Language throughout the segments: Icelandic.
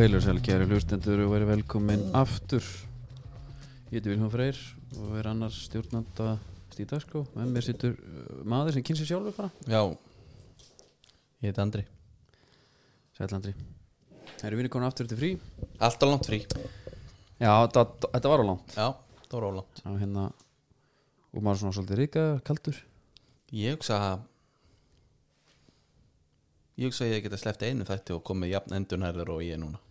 Sæl, kæri hlustendur og verið velkomin aftur. Ég heiti Vilhelm Freyr og er annars stjórnanda stíðdagskró en mér sittur uh, maður sem kynsi sjálfur bara. Já. Ég heit Andri. Sælandri Erum við komin aftur til frí? Alltaf langt frí. Já, þetta, þetta var á langt. Já, það var ólangt og hérna og maður svona svolítið ríka, kaldur. Ég hugsa að Ég hugsa að ég geta sleppt einu þætti og komið jafn endurnærður og ég núna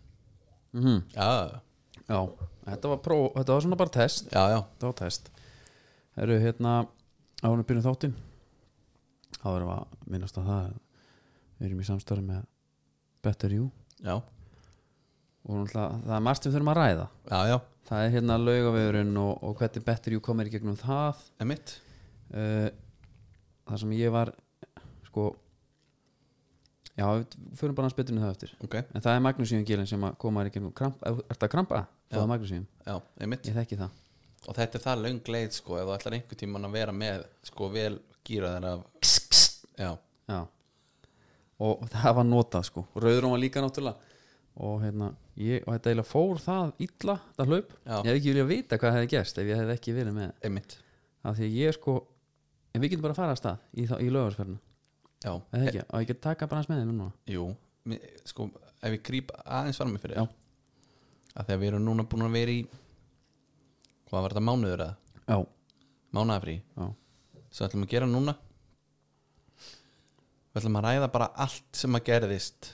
mm Já, Já, þetta var, pró, þetta var svona bara test. Já, já. Þetta var test. Erum hérna ánum byrjum þáttinn þá erum við að minnast á það að við erum í samstarfi með Better You. Já, og náttúrulega, það er margt við þurfum að ræða. Já, já, það er hérna laugavegurinn og, og hvernig Better You komir í gegnum það. Uh, það sem ég var sko já, við fyrir bara að spytinu það eftir. Ok, en það er Magnúsíum gilin sem að koma í gegnum kramp, er þetta að krampa? Það er Magnúsíum, já, emitt ég þekki það. Og þetta er það löng leið sko Ef þú ætlar einhver tímann að vera með Sko vel gýra þeirra Já, já. og það var notað sko. Rauðrún var líka náttúrulega. Og, hérna, ég, og þetta eiginlega fór það illa það hlaup, Já. ég hefði ekki viljað vita hvað hefði gerst ef ég hefði ekki verið með. Emitt af því ég sko en við getum bara að fara að stað í, í lögarsferðinu Já, eða ekki, og ég get taka bara hans með þið núna. Jú mi- Sko, ef ég gríp aðeins fram með fyrir Já. að Þegar við erum núna búin að vera í Hvað var þetta mánuður eða? já, Mánaðafrí já, við ætlum að gera núna. Við ætlum að ræða bara allt sem að gerðist.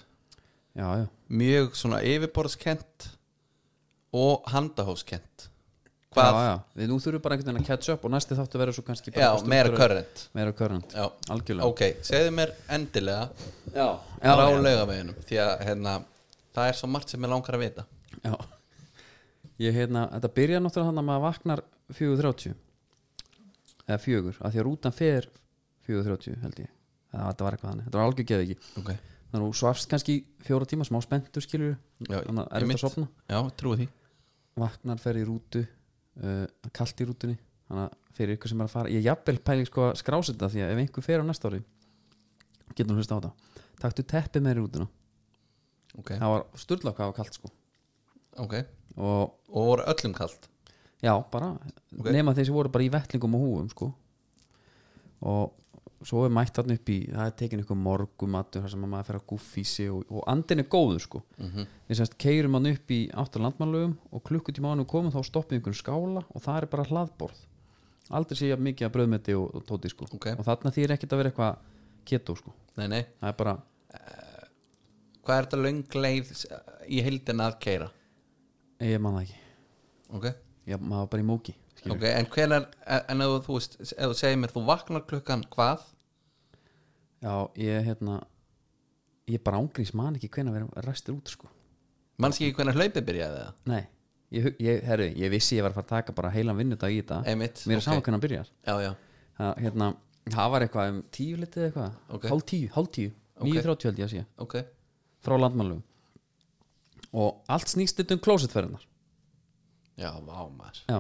Já, já. mjög svona yfirborðskent og handahófskent Já, hvað? já, við nú þurfum bara einhvern veginn að catch up og næsti þáttu verður svo kannski Já, meira körrent meira körrent, Já, algjörlega. Ok, segðu mér endilega já, frá já, laugaveginum því að hérna, það er svo margt sem ég langar að vita. Já. ég hérna, þetta byrja náttúrulega þannig að maður vaknar 4.30 eða fjögur, af því að rútan fer 4.30 held ég. Eða þetta var eitthvað þannig, þetta var algjör geð ekki Ok, þannig að þú svafst kannski fjóra tíma, smá spenntur skilur já, þannig að er þetta að sopna Já, trúi því. Vaknar, fer í rútu uh, kalt í rútunni þannig að fyrir ykkur sem er að fara ég jafnvel pæling sko að skrásetta því að ef einhver fer á næsta ári getur hún hlusta á þetta. Taktu teppið með í rútuna. Ok, það var sturla hvað var kalt sko. Ok. Og Og voru öllum kalt? Já, bara Ok. nema þeir sem voru bara í vettlingum og húum sko. Og svo er mætt þarna upp í það er tekin ykkur morgumatur þar sem að maður fer að guffísi og, og andin er góður sko mm við semst keirum hann upp í áttar landmannlögum og klukkutíma ánum komum þá stoppum einhvern skála og það er bara hlaðborð aldrei sé ég mikið að bröðmeti og, og tóti sko Ok. og þarna þýr ekkert að vera eitthvað keto sko Nei, nei, það er bara, hvað er þetta löng leið í heildin að keira? ég man það ekki Ok ég maður bara í móki skilur. Ok, en hvenar, en ef þú þú segir mér, þú vaknar klukkan hvað? Já, ég hérna ég bara ángrís man ekki hvenær við restir út sko. Manski ekki hvenar hlaupið byrjaði það? nei, ég, ég, herru, ég vissi ég var að fara að taka bara heilan vinnudag í þetta Einmitt, mér er ok. saman hvernig hann byrjar. Já, já, það, hérna, það var eitthvað um tíu litið eða eitthvað, Ok. hálf tíu, hálf tíu. Ok. 9.30 held ég að sé. Ok. Frá landmannlugum og allt snýst þetta um klósettferðinar Já, vá maður. Já,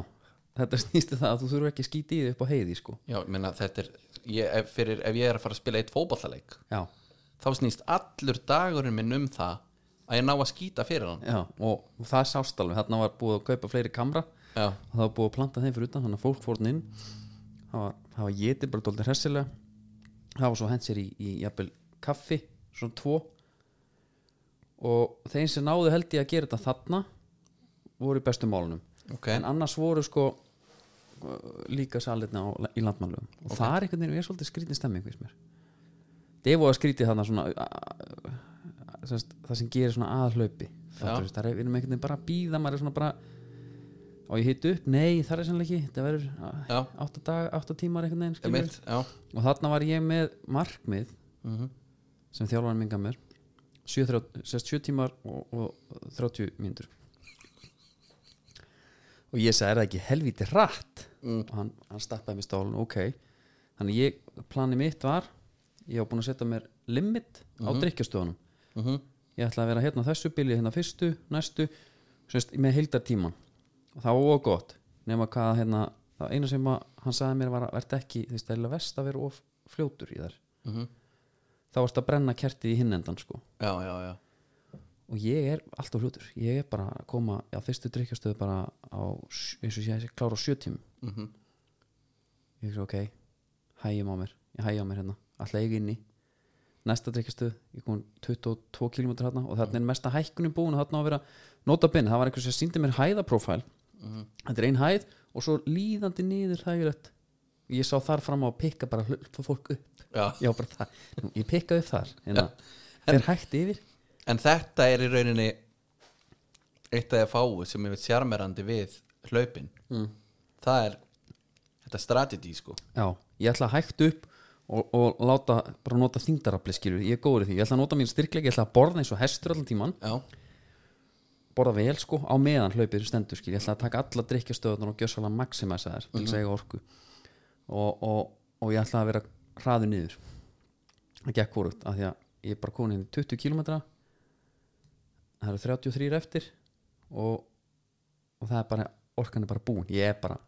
þetta snýst um það að þú þurfur ekki að skýta í þig upp á heiði sko. Já, ég meina þetta er ég, ef, fyrir, ef ég er að fara að spila eitt fótballaleik já, þá snýst allur dagurinn minn um það að ég ná að skýta fyrir hann. Já, og, það sást alveg. Þarna var búið að kaupa fleiri kamra. Já, og það var búið að planta þeim fyrir utan þannig að fólk fórn inn. Það var, það var getið bara dóldi hressilega. Það var svo hent sér í, í jafnvel kaffi, svona tvo. Og þeim sem náðu held ég að gera þetta þarna voru í bestu málunum. Ok. En annars voru sko líka salitna á, í landmannlögum og það er einhvern veginn, ég er svolítið skrítin stemming það er voru að skrítið þarna svona semst, það sem gerir svona aðhlaupi það er við erum einhvern veginn bara að býða maður er svona bara og ég hitt upp, nei það er sannlega ekki. Það verður Já. 8, dag, 8 tímar einhvern veginn já. Og þarna var ég með markmið mm sem þjálfarinn minga mér. 7, 7 tímar og, og 30 mínútur og ég sagði er það ekki helvíti hratt? Mm. og hann, hann stappaði mér stálun ok, þannig ég planið mitt var ég var búin að setja mér limit á drikkjastöðunum mm ég ætla að vera hérna á þessu bíli hérna fyrstu, næstu semst, með heildartíman og það var ógott nema hvað hérna, það eina sem að, hann sagði mér var að verða ekki þú veist, það er vest að vera of fljótur í þær. -hmm. þá varst að brenna kertið í hinn endan sko. Já, já, já og ég er alltaf hlutur ég er bara að koma á fyrstu drikkjastöðu bara á, eins og sé að klára á sjö tímum. Mm ég er ok, hægjum á mér. Ég hægjum á mér hérna, alltaf ég inni næsta drikkjastöð, ég kom 22 km hérna og þarna er mesta hækkunin búin og þarna á að vera nota benni, það var einhver sem síndi mér hæðaprófæl. Þetta er ein hæð og svo líðandi niður hægilegt. Ég sá þar fram á að pikka bara fólk upp. Já. já bara ég pikkaði upp þar hérna, fer hægt yfir En þetta er í rauninni eitt af því fáu sem ég veit sjarmerandi við hlaupin. Mm. það er þetta strategy sko. Já, ég ætla að hægt upp og, og láta, bara nota þingdarafli skilur, ég er góður í því, ég ætla að nota mín styrkleik ég ætla að borða eins og hestur allan tíman Já, borða vel sko, á meðan hlaupir stendur skil, ég ætla að taka alla drikkjastöðunar og gjössalega maximæsa þær til þess að eiga orku. Og, og, og ég ætla að vera hraður niður. Það gekk vorugt, af því að ég er bara komin inn í 20 km það eru 33 eftir og, og það er bara orkan er bara búin, ég er bara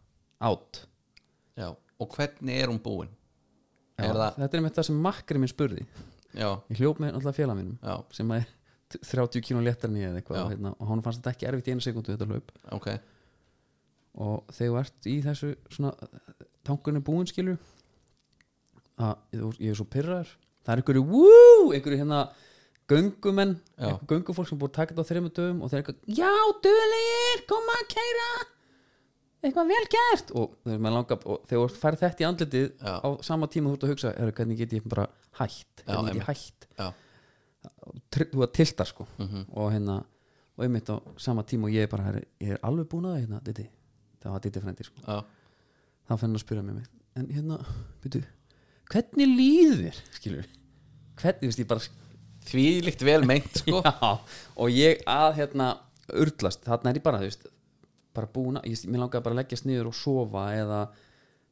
átt já Og hvernig er hún búin? Já, Er það- þetta er með það sem makkari minn spurði. Já, ég hljóp með alltaf félag mínum já, sem er 30 km léttar nýja eða eitthvað hérna, og hann fannst þetta ekki erfitt í einu sekundu þetta hlaup. Ok. Og þegar þú ert í þessu svona tankunni búin skilur að ég er svo pyrraður það er einhverju einhverju hérna einhverju göngufólk sem búið að taka þetta á þreymur dögum og þeir eitthvað já, döðlegir, koma að keira eitthvað vel gert. Og þegar þú færð þetta í andlitið Já. á sama tíma þú ert að hugsa er, hvernig get ég bara hætt? Hvernig get ég hætt? Þú að tilta sko. Mhm. og hérna og einmitt á sama tíma og ég er bara herri, ég er alveg búin að hérna, Diddi. Það var Diddi frendi sko. Já, þá fann hann að spyrja mig en hérna, byrju, hvernig líður skilur hvernig, þú veist, ég bara því líkt vel meint sko já, og ég að hérna urlast, þarna er ég bara, þú veist bara búin að, ég, mér langaði bara að leggjast niður og sofa eða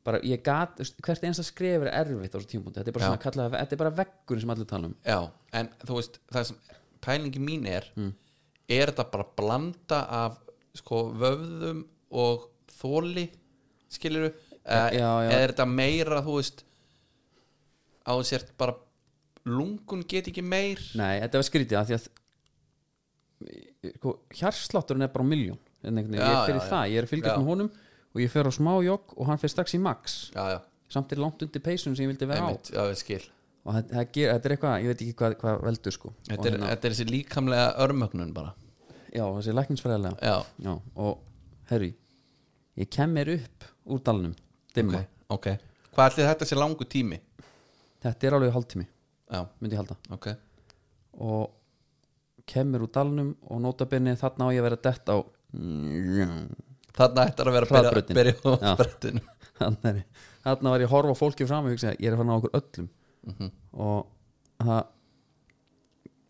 bara, ég gat, veist, hvert einasta skref er erfitt á þessu tímpúnti, þetta er bara Já. svona kallað þetta er bara vekkurinn sem allir tala um Já, en þú veist, það sem pælingi mín er Mm. er þetta bara blanda af sko vöfðum og þóli skiluru Já, já. eða er þetta meira þú veist á sért bara lungun get ekki meir. Nei, þetta var skrítið að því að sko, hjarslátturinn er bara miljón ég er fyrir já, það, ég er að fylgjast Já. með honum og ég fer á smá jogg og hann fer strax í max. Já, já, samt er langt undir peysun sem ég vildi vera einmitt, já, ég skil. Á og þetta, þetta, er eitthvað, ég veit ekki hvað, hvað veldur sko. Þetta er, hérna, þetta er þessi líkamlega örmögnun bara. Já, þessi já, og herri ég kem mér upp úr dalnum dimma, ok, ok. Hvað ætli þetta sé langu tími? Þetta er alveg hálftími já, myndi ég halda. Ok, og kemur úr dalnum og notabenni þarna á ég að vera dett á þarna ættar að vera að á Já. sprettinu þarna var ég að horfa á fólki fram og hugsa, ég er að fara á okkur öllum. Mhm. og það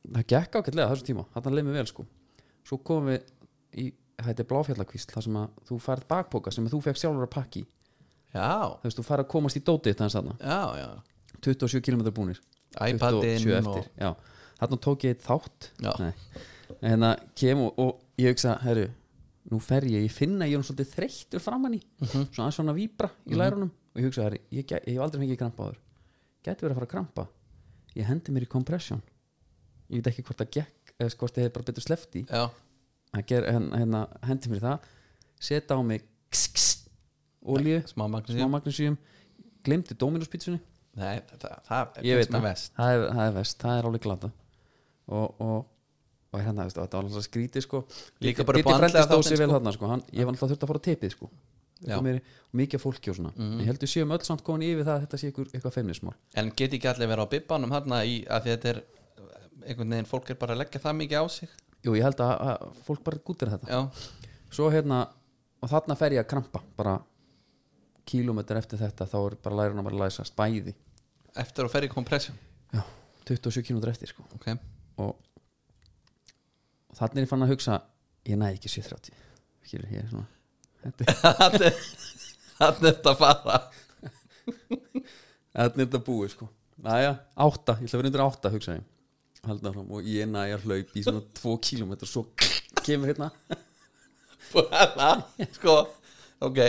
það gekk ágætlega þessu tíma, þarna leið mér vel sko. Svo komum við í þetta er bláfjallakvísl, þar sem að þú færð bakpoka sem þú fekk sjálfur að pakki já, þú veist, þú færð að komast í dótið já, já. 27 km búnir. 27 iPadin og þarna tók ég þátt. En hérna kem og, og ég hugsa, herru nú fer ég, ég finna ég er svolítið þreyttur framann í. Mhm. svona aðeins svona víbra í lærunum. Og ég hugsa, herru, ég, hef aldrei fengið krampa áður. Geti verið að fara að krampa. Ég hendi mér í compression. Ég veit ekki hvort það gekk eða hvort ég hef bara betur slefti hérna, hendi mér það. Setja á mig olíu, smá magnesium glemdi Dominos pítsunni Nei, það, það ég finnst mér það, vest það er, það er vest það er alveg glata og, og, og hérna, veist, þetta var alltaf skrítið sko. Líka bara Diddi andlega frændi stóð þáttinn, sér vel sko. þarna sko. Hann, ég var alltaf þurft að fara á tipið sko. Já. Mhm. Og mikið af fólki og svona. Mm. ég heldur séum öll samt komin yfir það að þetta sé ykkur, eitthvað feimnismál. En get ekki allir vera á bibbanum þarna í að þetta er einhvern veginn, fólk er bara að leggja það mikið á sig? Jú, ég held að, að fólk bara gútir þetta. Já, svo hérna, og þarna fer ég að krampa bara kílómetr eftir þetta þá er bara lærun að bara læsast bæði eftir að ferja í kompressjum já, 27 kílómetr eftir sko. Ok, og, og þannig er ég fann að hugsa ég næði ekki 730 skilur ég er svona þannig er þetta að fara. Þannig er þetta búið sko. Næja, 8, ég ætla að vera undir 8 hugsa ég. Og ég næði að hlaup í svona 2 km svo kemur hérna. Bara, sko Ok,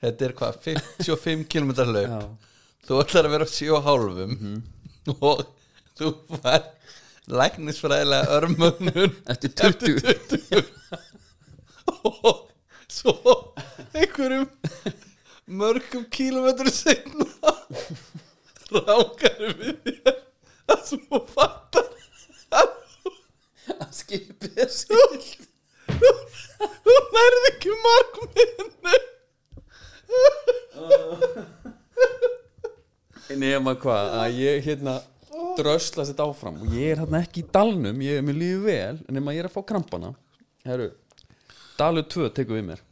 þetta er hvað 55 km hlaup? Já, Þú ætlar að vera á 7 og hálfum og þú fær læknisfræðilega örmögnun eftir 20 og svo einhverjum mörgum kílómetru setna rákar við þér að svo fattar. Að skipið er silt þú nærði ekki markmiðinu nema hvað að ég hérna drösla sér áfram. Og ég er hérna ekki í dalnum ég er mér lífið vel nema ég er að fá krampana. Heru, dalur 2 tekur við mér.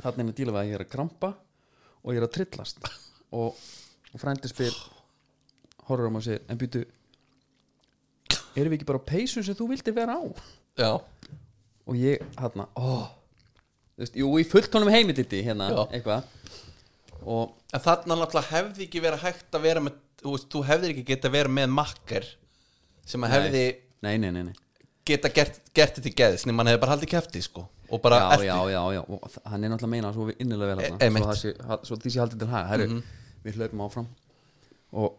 Þarna er að díla við að ég er að krampa og ég er að trillast. Og, og frændi spyr horfur á mig og segir en býtu erum við ekki bara á peysun sem þú vildi vera á? Já, og ég hérna ó, veist, jú í fulltónum heimititti hérna Já. eitthvað og en þarna náttúrulega hefði ekki verið hægt að vera með þú, veist, þú hefðir ekki geta verið með makker sem að hefði nei, nei, nei, nei. geta gert, gert þetta í geðis nema hann hefði bara haldið kæfti sko. Og bara já, já, já, já, og hann er náttúrulega að meina svo innilega vel E- hérna, einmitt. svo, það sé, svo því sé haldið til hæg herru, við hlaupum áfram. Og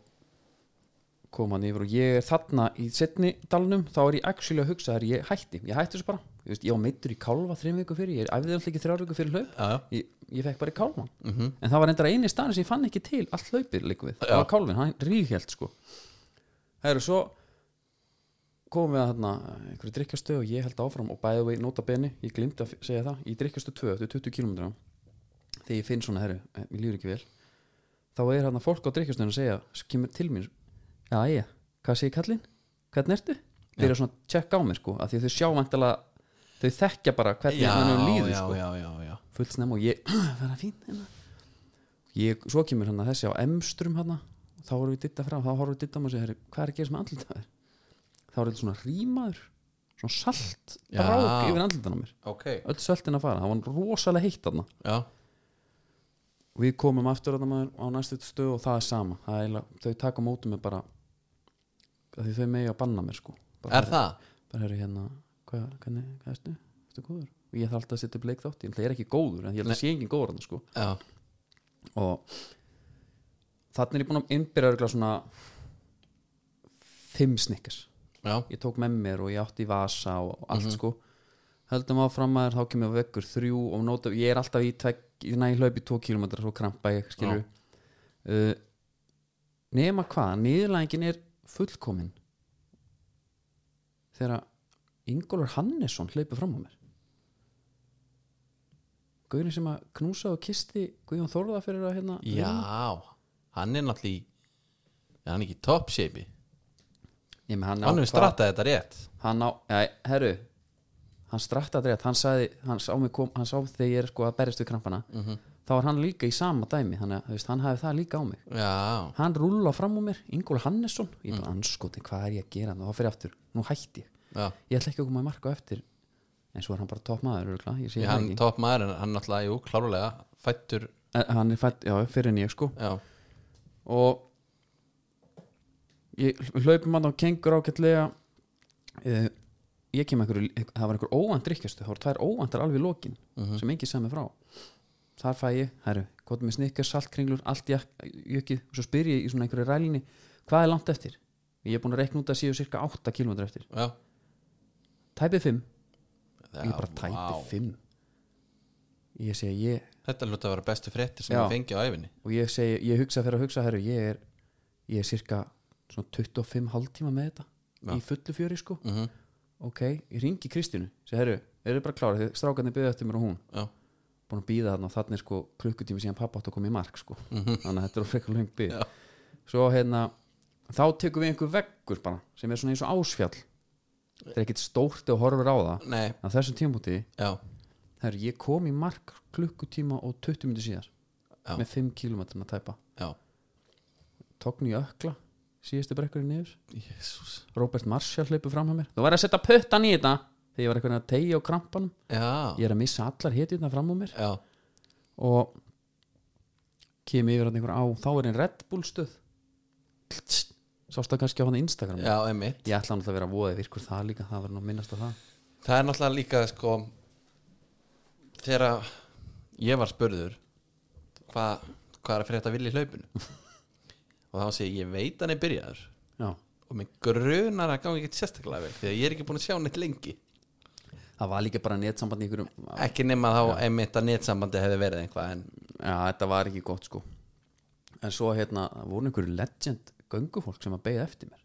kom hann yfir og ég er þarna í setni dalnum, þá er ég actually að hugsa herru, ég hætti, ég hætti þessu bara. Ég, veist, ég var meittur í kálfa þreim viku fyrir, ég æfði alltaf ekki þrjár viku fyrir hlaup. Já, já. ég, ég fekk bara í kálfan. En það var endara eini staðin sem ég fann ekki til allt hlaupið líka við, það Já. var kálfin, hann ríghjælt sko. Herru, svo komum við að hérna einhverju drikkjastöð og ég held áfram og bæði við nota beni, ég glimti að segja það í drikkjastöð 2 eftir 20 km þegar ég finn svona, herru, eh, mér líður ekki vel þá er hérna fólk á drikkjastöðinu að segja kemur til mér, já ég. Hvað segir kallinn, hvernig ertu? Þeir eru svona að tjekka á mér sko af því að þau sjá vantilega, þau þekkja bara hvernig hann líður sko. já, já, já. fullt snem og ég vera fín hérna. ég, svo kemur hérna þessi á emstrum hérna. Þá vorum við ditta frá, þá horfum við ditta á mig og segir hvað er að gera sem andlitaður þá er þetta svona rímaður svona salt rák yfir andlitan á mér. Ok. Öll söltin að fara, það var rosalega heitt og við komum aftur á næstu stöð og það er sama. Það er, þau taka móti mig bara því þau megi að banna mér sko. Bara, er það? bara herri hérna, hvað, hvernig, hvað ertu? Ertu góður? og ég þarf alltaf að setja upp leikþátt. Ég er ekki góður, en ég held að sé engin góður þarna sko. Já, og þannig er ég búin að innbyrja örugglega svona fimm snikkers já, ég tók með mér og ég átti í vasa og allt sko. Höldum áfram að þá kemur vekkur þrjú og nóta, ég er alltaf í tveg, ég næ hlaupi tvo kílómetra svo krampa ég skilur uh, nema hvað, niðurlægingin er fullkomin þegar Ingólfur Hannesson hleypi fram á mér. Guðurinn sem að knúsa og kisti Guðjón Þórða fyrir að hérna já hann er náttúrulega já, hann er ekki í top shape? Hann, hann hefur strattað þetta rétt. Hann á, ja, herru hann strattaði rétt, hann sagði hann sá, mig kom, hann sá þegar ég er sko að berjast við krampana. Mhm. Þá var hann líka í sama dæmi þannig að hann hafi það líka á mig. Já, hann rúlla fram á mér, Ingól Hannesson ég bara anskotin, hvað er ég að gera þá fyrir aftur, nú hætti ég. Já. Ég ætla ekki að koma að marka eftir en svo er hann bara topp maður það hann ekki. top maður en hann náttúrulega, jú, klárulega fættur, hann er fætt, já, fyrir en ég sko. Já, og ég hlaupum hann á kengur ágætlega uh, ég kem einhverju það var einhver óvænt drikkjastu, það voru tvær óvæntar alveg í lokin sem enginn sagði mig frá þar fæ ég, herru, gott með snikkar saltkringlur, allt í jökið og svo spyr ég í svona einhverju rælinni hvað er langt eftir? Ég er búin að rekna út að séu cirka 8 km eftir. Já, tæpið 5, já ég bara tæpið vá. 5 ég segi ég Þetta hluta að vera bestu fréttir sem Já. ég fengi á æfinni og ég segi, ég hugsa fyrir að hugsa herru, ég er, ég er cirka svona 25 hálftíma með þetta. Í fullu fjöri sko. Mm -hmm. ok, ég ringi Kristínu, segi herru eru bara klára, þið strákarnir byggðu eftir mér og hún. Já, búin að býða þarna og þarna er sko klukkutími síðan pappa átt að koma í mark sko. Þannig að þetta er frekar löng byggð Já. svo hérna, þá tekum við einhver veggur bara, sem er svona eins og ásfjall. Þetta er ekkit stórt og horfur á það. Nei, á þessum tímpúti, herru, ég kom í mark klukkutíma og 20 minnir síðar Já. með 5 km að tæpa. Tókn í ökla síðustu brekkurinn Jésús Robert Marshall hleypur fram hjá mér. Þú verður að setja puttan í þetta þegar ég var eitthvað að tegja á krampanum. Já, ég er að missa allar hetjurna fram á mér. Já, og kem yfir hann einhver á þá er einn Red Bull stöð. Sást það kannski á hann Instagram? Já, einmitt. Ég ætla náttúrulega að vera að voða virkur það líka það verður nú að minnast á það. Það er náttúrulega líka sko þegar ég var spurður hvað hva er að frétta vilja í hlaupinu. Og þá sé ég, ég veit hann er byrjaður. Já, og mig grunar að gangi ekki sérstaklega vel því að ég er ekki búin að sjá neitt lengi það var líka bara netsamband í einhverjum ekki nema þá einmitt að netsambandi hefði verið einhvað en já, þetta var ekki gott sko. En svo hérna, voru einhverju legend göngufólk sem að beigða eftir mér.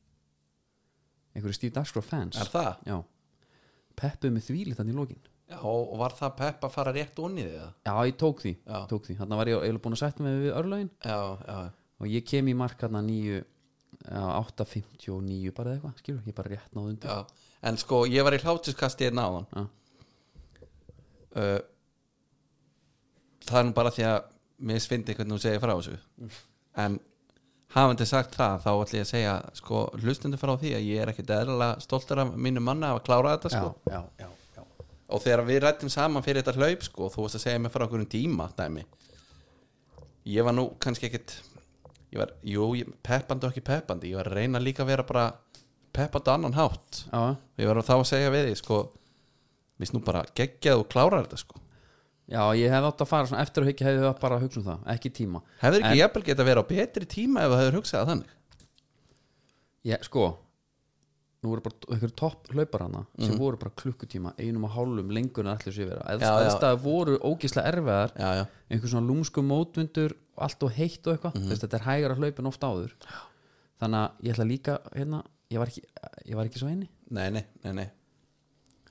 Einhverju Steve Dagscrow fans. Er það? já, peppuð með þvílit þannig í lokin. Já, og var það pepp að fara rétt onni þig já, ég tók því, Já. tók því. þannig var ég eiginlega búin að setja mig við örlögin. Já, já, og ég kem í mark nýju já, 8.59 bara eða eitthvað, skilur, ég bara rétt náðu undir. Já En sko, ég var í hlátuskasti einn áðan Já. uh, Það er nú bara því að mér svindi hvernig þú segir frá þessu en hafandi sagt það þá ætlum ég að segja sko, hlustundu frá því að ég er ekkit eðlilega stoltur af mínu manna að klára þetta sko. já, já, já. og þegar við rættum saman fyrir þetta hlaup sko, þú varst að segja mér frá okkur um tíma dæmi ég var nú kannski ekkit ég var, jú, ég, peppandi og ekki peppandi ég var að reyna líka að vera bara peppandi annan hátt. Já. ég var þá að segja við því sko, við snú bara geggjað og klárar þetta sko. Já, ég hef átt að fara svona eftir að hyggja hefði það bara að hugsa um það, ekki tíma. Hefur ekki En- jafnvel geta að vera á betri tíma ef það hefur hugsað það þannig? Ég, sko nú voru bara einhverjum topp hlauparana sem Mhm. voru bara klukkutíma, einum og hálfum lengur en allir sér vera, Já, já. eðstæða voru ógislega erfiðar, já, já, einhver svona lúmsku mótvindur og allt og heitt og eitthvað. Mm þetta er hægara hlaupin oft áður. Þannig að ég ætla líka hérna, ég var ekki, ég var ekki svo eini. Nei, nei, nei, nei.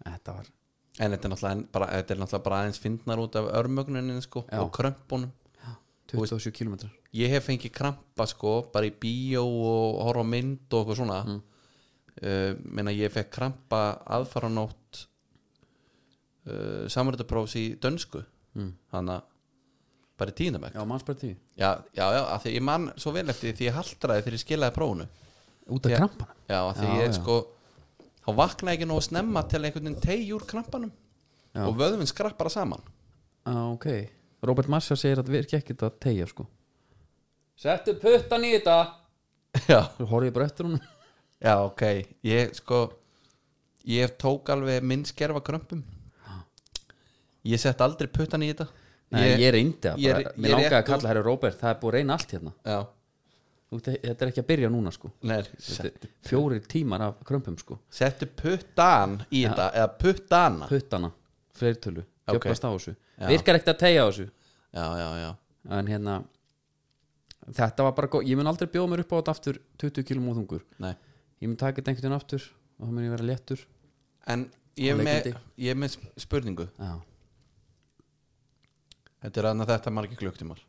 Þetta var, en þetta er náttúrulega, bara, þetta er náttúrulega bara aðeins fyndnar út af örmögnunin sko, Já. og krömpunum. 27 km ég hef fengið krampa sko bara í bíó og horfa á mynd og eitthvað svona. Mm. menna ég fekk krampa aðfaranótt uh, samverðaprófs í dönsku. Mm. þannig að bara í tíðnabæk já, mannsbært því, já, já, já, af því ég man svo vel eftir því ég haldraði þegar ég skilaði prófunu út af Já. krampana já, af því Já, ég já. sko þá vaknaði ekki nógu snemma til einhvern veginn tegi úr krampanum Já. og vöðvinn skrapp bara saman. Ah, ok, Robert Marshall segir að virki ekki að tegja sko. Settu puttan í þetta. Já, þú horfið bara eftir hún já, ok. Ég sko ég tók alveg minn skerfa krömpum. Ég sett aldrei puttan í þetta. Nei, ég, reyndi að ég bara, er- ég mér er langaði að kalla herri Robert. Það er búið að reyna allt hérna. Já, þetta er ekki að byrja núna sko. Fjórir tímar af krömpum sko. Settu puttan í þetta eða puttana. Puttana, fleirtölu, kjöpast á þessu. Já. virkar ekkert að tegja á þessu? Já, já, já. En hérna þetta var bara, gó- ég mun aldrei bjóða mér upp á þetta aftur 20 km þungur nei. ég mun taka þetta einhvern veginn aftur og það mun ég vera léttur. En ég Og með, ég með spurningu. Já. þetta er aðna þetta margir klukktímar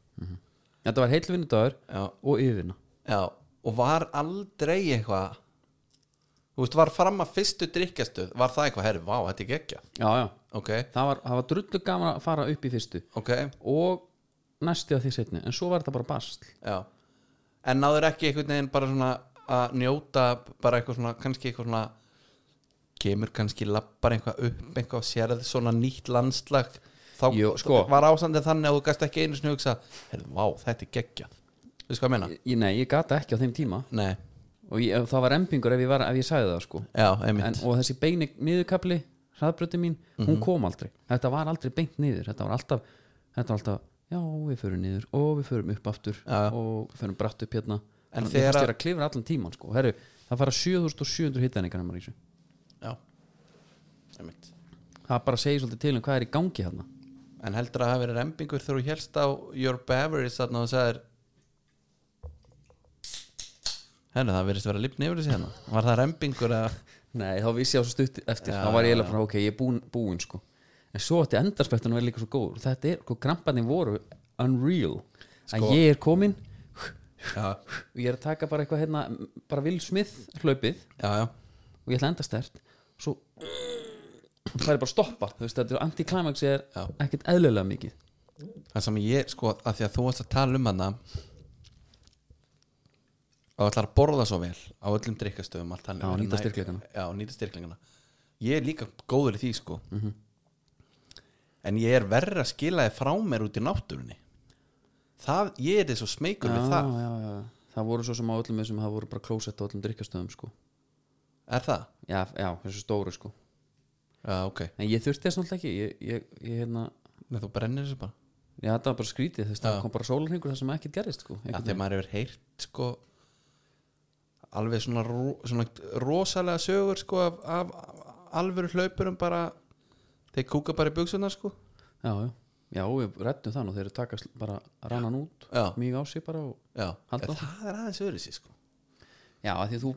þetta var heil vinnudagur já, og yfirvinna já, og var aldrei eitthvað þú veist, var fram að fyrstu drikkjastuð var það eitthvað, herri, vá, þetta er geggja já, já, ok, það var, það var drullu gaman að fara upp í fyrstu. Ok, og næsti á því setni en svo var þetta bara basl. Já. En náður ekki einhvern veginn bara svona að njóta bara eitthvað svona, kannski eitthvað svona kemur kannski lappar eitthvað upp eitthvað sérð svona nýtt landslag þá Jú, sko. var ásandið þannig að þú gast ekki einu sinni hugsa herri, vá, þetta er geggjað þú veist hvað ég meina? ég, nei, ég gata ekki á þeim tíma. Nei, og ég, það var empingur ef ég, var, ef ég sagði það sko. Já, en, einmitt og þessi beini niðurkapli hraðbröti mín, hún kom aldrei. Þetta var aldrei beint niður. Þetta var alltaf, þetta var alltaf já, við förum niður og við förum upp aftur Já. og við förum bratt upp hérna. En en þegar þegar að- að, að klifra allan tíman sko. Herru, það fara 7700 hittæningar í þessu Já, einmitt. Það bara segir svolítið til um hvað er í gangi hérna En heldur að það hafi verið rembingur þegar þú helst á Your Beverage þarna og sagðir Hennu, það verðist vera lifni yfir þessi hérna. Var það rembingur eða nei, þá vissi ég á svo stutt eftir. Já, þá var ég eiginlega bara, ok, ég er búin, búin sko. en svo ætti endarspektun að vera líka svo góð þetta er, sko, kramparnir voru unreal. Sko- að ég er komin Já, og ég er að taka bara eitthvað hérna bara Will Smith hlaupið. Já, já. Og ég ætla að enda stert. Svo það er bara að stoppa. Þú veist, þetta er anti-climax er Já. ekkert eðlilega mikið. Það sem ég, sko, að því að þú varst að tala um hana og ætlar að borða svo vel á öllum drikkastöðum Já, Vera nýta. Já, styrkleikana Ég er líka góður í því, sko Mhm. En ég er verra að skila þið frá mér út í náttúrunni Það, ég er þið svo smeykur við það já, já. það voru svo sem á öllum þessum það voru bara klósett á öllum drikkastöðum sko. Er það? já, já, þessu stóru sko. Já, ok en ég þurfti þess náttúrulega ekki ég, ég, ég, hérna, Nei, þú brennir þessu bara já, þetta var bara skrítið þess, það Já. kom bara sólarhingur það sem ekkert gerist sko, Já, þegar maður hefur heyrt sko alveg svona, ro, svona rosalega sögur sko af, af alvöru hlaupurum bara þeir kúka bara í buksunar sko. Já, já, já, við rettum það nú þeir taka bara rannan út já, mjög á sig bara og já. Halda En það er aðeins öðru sér sko. Já, af því þú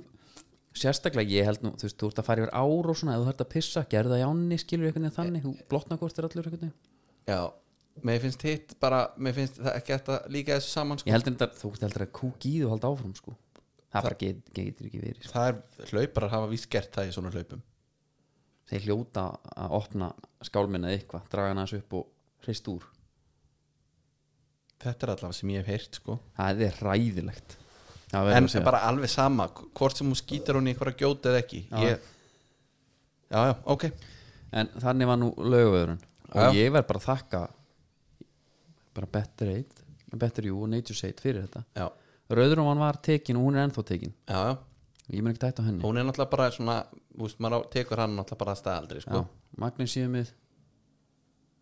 sérstaklega ég held nú, þú veist, þú ert að fara yfir ár og svona, ef þú þarft að pissa, í ánni skilur einhvern veginn þannig, þú blotna hvort er allur einhvern veginn. Já, mér finnst hitt bara mér finnst það ekki eftir að líka þessu saman sko. Ég held þetta, þú heldur að kúk í þú halda áfram sko Það bara get, getur ekki verið sko. það er hlauparar hafa víst gert það í svona hlaupum. Þeir hljóta að opna skálminna eitthvað, draga hann aðeins upp og hreist úr. Þetta er allavega sem ég hef heyrt sko. Það er ræðilegt Það en að segja. bara alveg sama hvort sem hún skýtar hún í einhverja gjóta eða ekki. Já. ég, já, já, ok. En þannig var nú lögavöðurinn Já. Og ég verð bara að þakka bara Better Aid Better You og Nature's Aid fyrir þetta. Já, Rauðrúman var tekin og hún er ennþá tekin. Já, já. Ég mun ekki tætt á henni. Hún er náttúrulega bara svona veist, maður á- tekur hann náttúrulega bara að staðaldri sko. Já, magnesíumið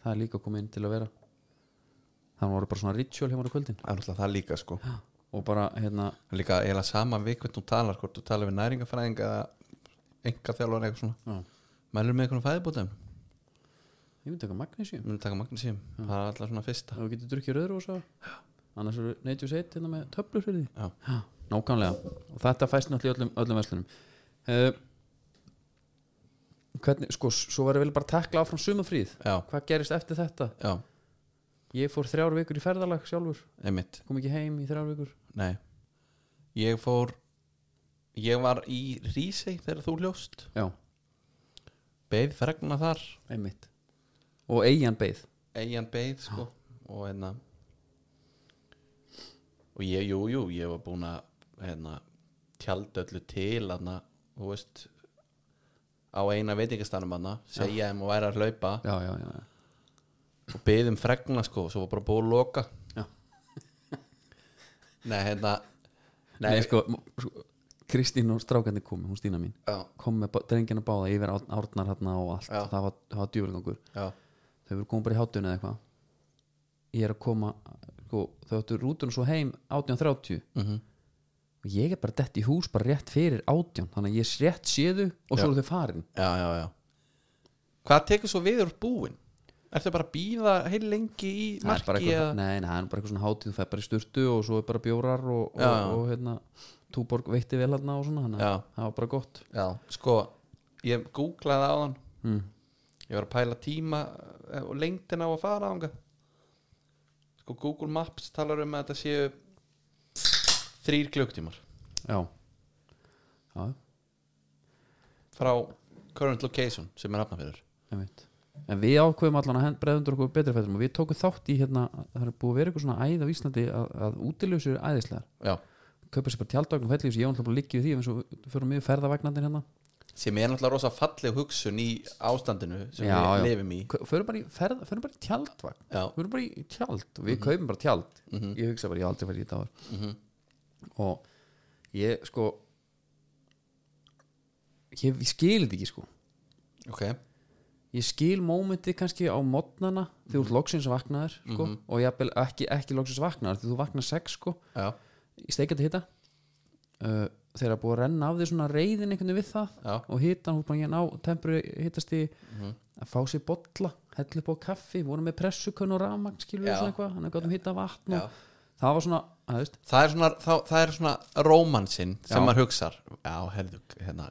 Það er líka komið inn til að vera. Það voru bara svona ritual hjá mér á kvöldin. Það er náttúrulega það líka sko. Og bara, hérna, líka eiginlega sama við hvernig þú talar hvort þú talar við næringafræðing eða enga þjálfur eitthvað svona. Já, mælur með einhvern fæðibótum? Ég myndi taka magnesíum mun taka magnesíum, Annars eru Nature's Aid hérna með töflur fyrir því. Já, Já, nákvæmlega. Og þetta fæst náttúrulega öllum, öllum verslunum. Uh, Hvernig, sko, svo var ég vel bara tekla áfram sumafríð já, Hvað gerist eftir þetta? já, Ég fór þrjár vikur í ferðalag sjálfur. Einmitt. Kom ekki heim í þrjár vikur. Nei, ég fór ég var í Rísey þegar þú hljóst Já, beið fregna þar. Einmitt. Og eigin beið. Eigin beið sko. Og hérna og ég, jú, jú, ég var búin að hérna, tjalda öllu til hérna, þú veist á eina veitingastanum hérna segja þeim og væri að hlaupa. Já, já, já, og beðum fregna sko og svo var bara búið að loka. Nei, hérna Nei, sko, sko Kristín og strákarnir komu, hún Stína mín. Já, kom með drengina báða yfir ár- árnar hérna og allt, það var, það var djúvelgangur þau voru komið bara í hátunni eða eitthvað. Ég er að koma sko, þau áttu rútun svo heim 18.30 mhm. Og ég er bara dett í hús bara rétt fyrir 18 þannig að ég rétt séðu og svo Já. eru þau farin. Já, já, já. Hvað tekur svo við úr búin? Ertu bara að býða heil lengi í það er marki eitthvað, nei, nei, það er bara eitthvað svona hátíð þú fær bara í sturtu og svo er bara bjórar og, og, og, hérna túborg veitti vel hérna og svona þannig að það var bara gott. Já, sko ég googlaði á þann mm. ég var að pæla tíma eh, og lengdina á að fara ánga sko Google Maps talar um að þetta séu þrýr klukktímar já, já, frá current location sem er veit en við ákveðum allan að hend bregðundur okkur betri fættum og við tókum þátt í hérna það er búið að vera eitthvað svona æð á Íslandi að, að útiljósur er æðislegar. Já, kaupa sér bara tjaldvagn og fellífs, ég var náttúrulega bara liggið því eins og fyrir mjög ferðavagnandinn hérna sem er náttúrulega rosa falleg hugsun í ástandinu sem Já, við lifum í. Fyrir bara í, ferð, fyrir bara í Já, fyrir bara í tjald. Við kaupum bara tjald. Mhm. ég hugsa bara, ég aldrei farið í þetta mm og ég sko ég, ég skil þetta ekki sko. Ok. Ég skil mómenti kannski á modnana þegar þú ert loksins vaknaður sko, Mhm. og jafnvel ekki, ekki loksins vaknaður þegar þú vaknar sex sko, Já, í steikandi hita. Uh, er búið að renna af því svona reyðin einhvern veginn við það já, og hitan, hún er bara að ná tempur hittast í Mhm. að fá sér bolla hella upp á kaffi, voru með pressukönn og rafmagn skilur Já. svona eitthvað, hann er gott um hitta vatn og það var svona, að veist. Það er svona, það, það er svona rómansinn sem maður hugsar. Já, herðu, hérna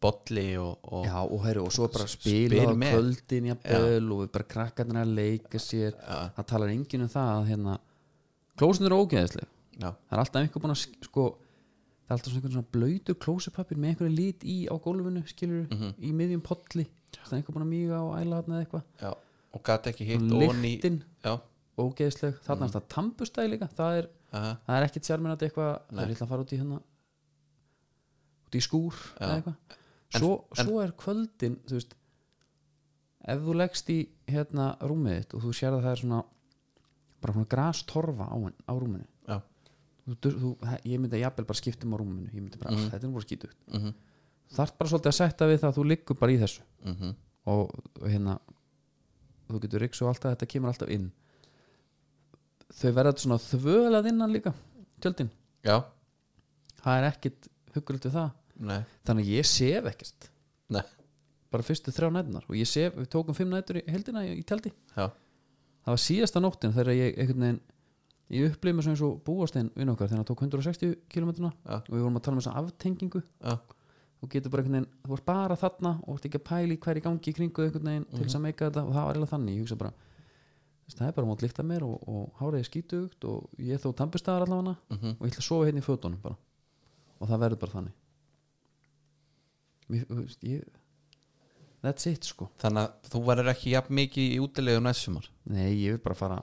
bolli og, og já, og, heru, og svo bara að Spil spila á kvöldin jafnvel og við bara krakkarnir að leika sér. Já. það talar enginn um það að hérna klósin eru ógeðisleg já, það er alltaf einhver búin að sk- sko það er alltaf svona svona blöytur klósipapir með einhverju lit í á gólfinu skilur Mhm. í miðjum potli það er einhver búin að míga og æla þarna eða eitthvað. Og gæti ekki hitt og onni lyktin. Já, ógeðisleg, Mhm. þarna er þetta tampustæði líka. Það er, er ekkit sjármennandi eitthvað. Það er eitthvað að fara út í hérna út í skúr eða eitthvað. Svo, svo er kvöldin þú veist ef þú leggst í hérna rúmið þitt og þú sér að það er svona bara svona grastorfa á, á rúminu þú, þú, ég myndi að jafnvel bara skiptum á rúminu ég myndi bara, Mhm. þetta er bara skítugt. Mhm, þarf bara svolítið að setja við það að þú liggur bara í þessu. Mhm, og, og hérna þú getur ríks og alltaf, þetta kemur alltaf inn. Þau verða svona þvölað innan líka tjöldin, Já, það er ekkit huggulegt við það. Nei, þannig að ég sef ekkert. Nei, bara fyrstu þrjá nætunar og ég sef, við tókum fimm nætur í heldina í, í tjaldi. Já, það var síðasta nóttin þegar ég einhvern veginn ég upplifði mig sem eins og búastein vinn okkar þegar hann tók 160 km Já. og við vorum að tala um þessa aftengingu. Já, þú getur bara einhvern veginn, þú varst bara þarna og ert ekki að pæli hverju gangi í kringu einhvern veginn til þess að meika þetta og það var eiginlega þannig. Ég hugsa bara, það er bara mót líkt að mér og, og háriði skítugt og ég þó tampistæðar allavega mhm, og ég ætla að sofa hérna í fötunum bara. Og það verður bara þannig. Mér, ég, that's it sko. Þannig að þú verður ekki jafn mikið í útilegu næst sumar? Nei, ég vil bara fara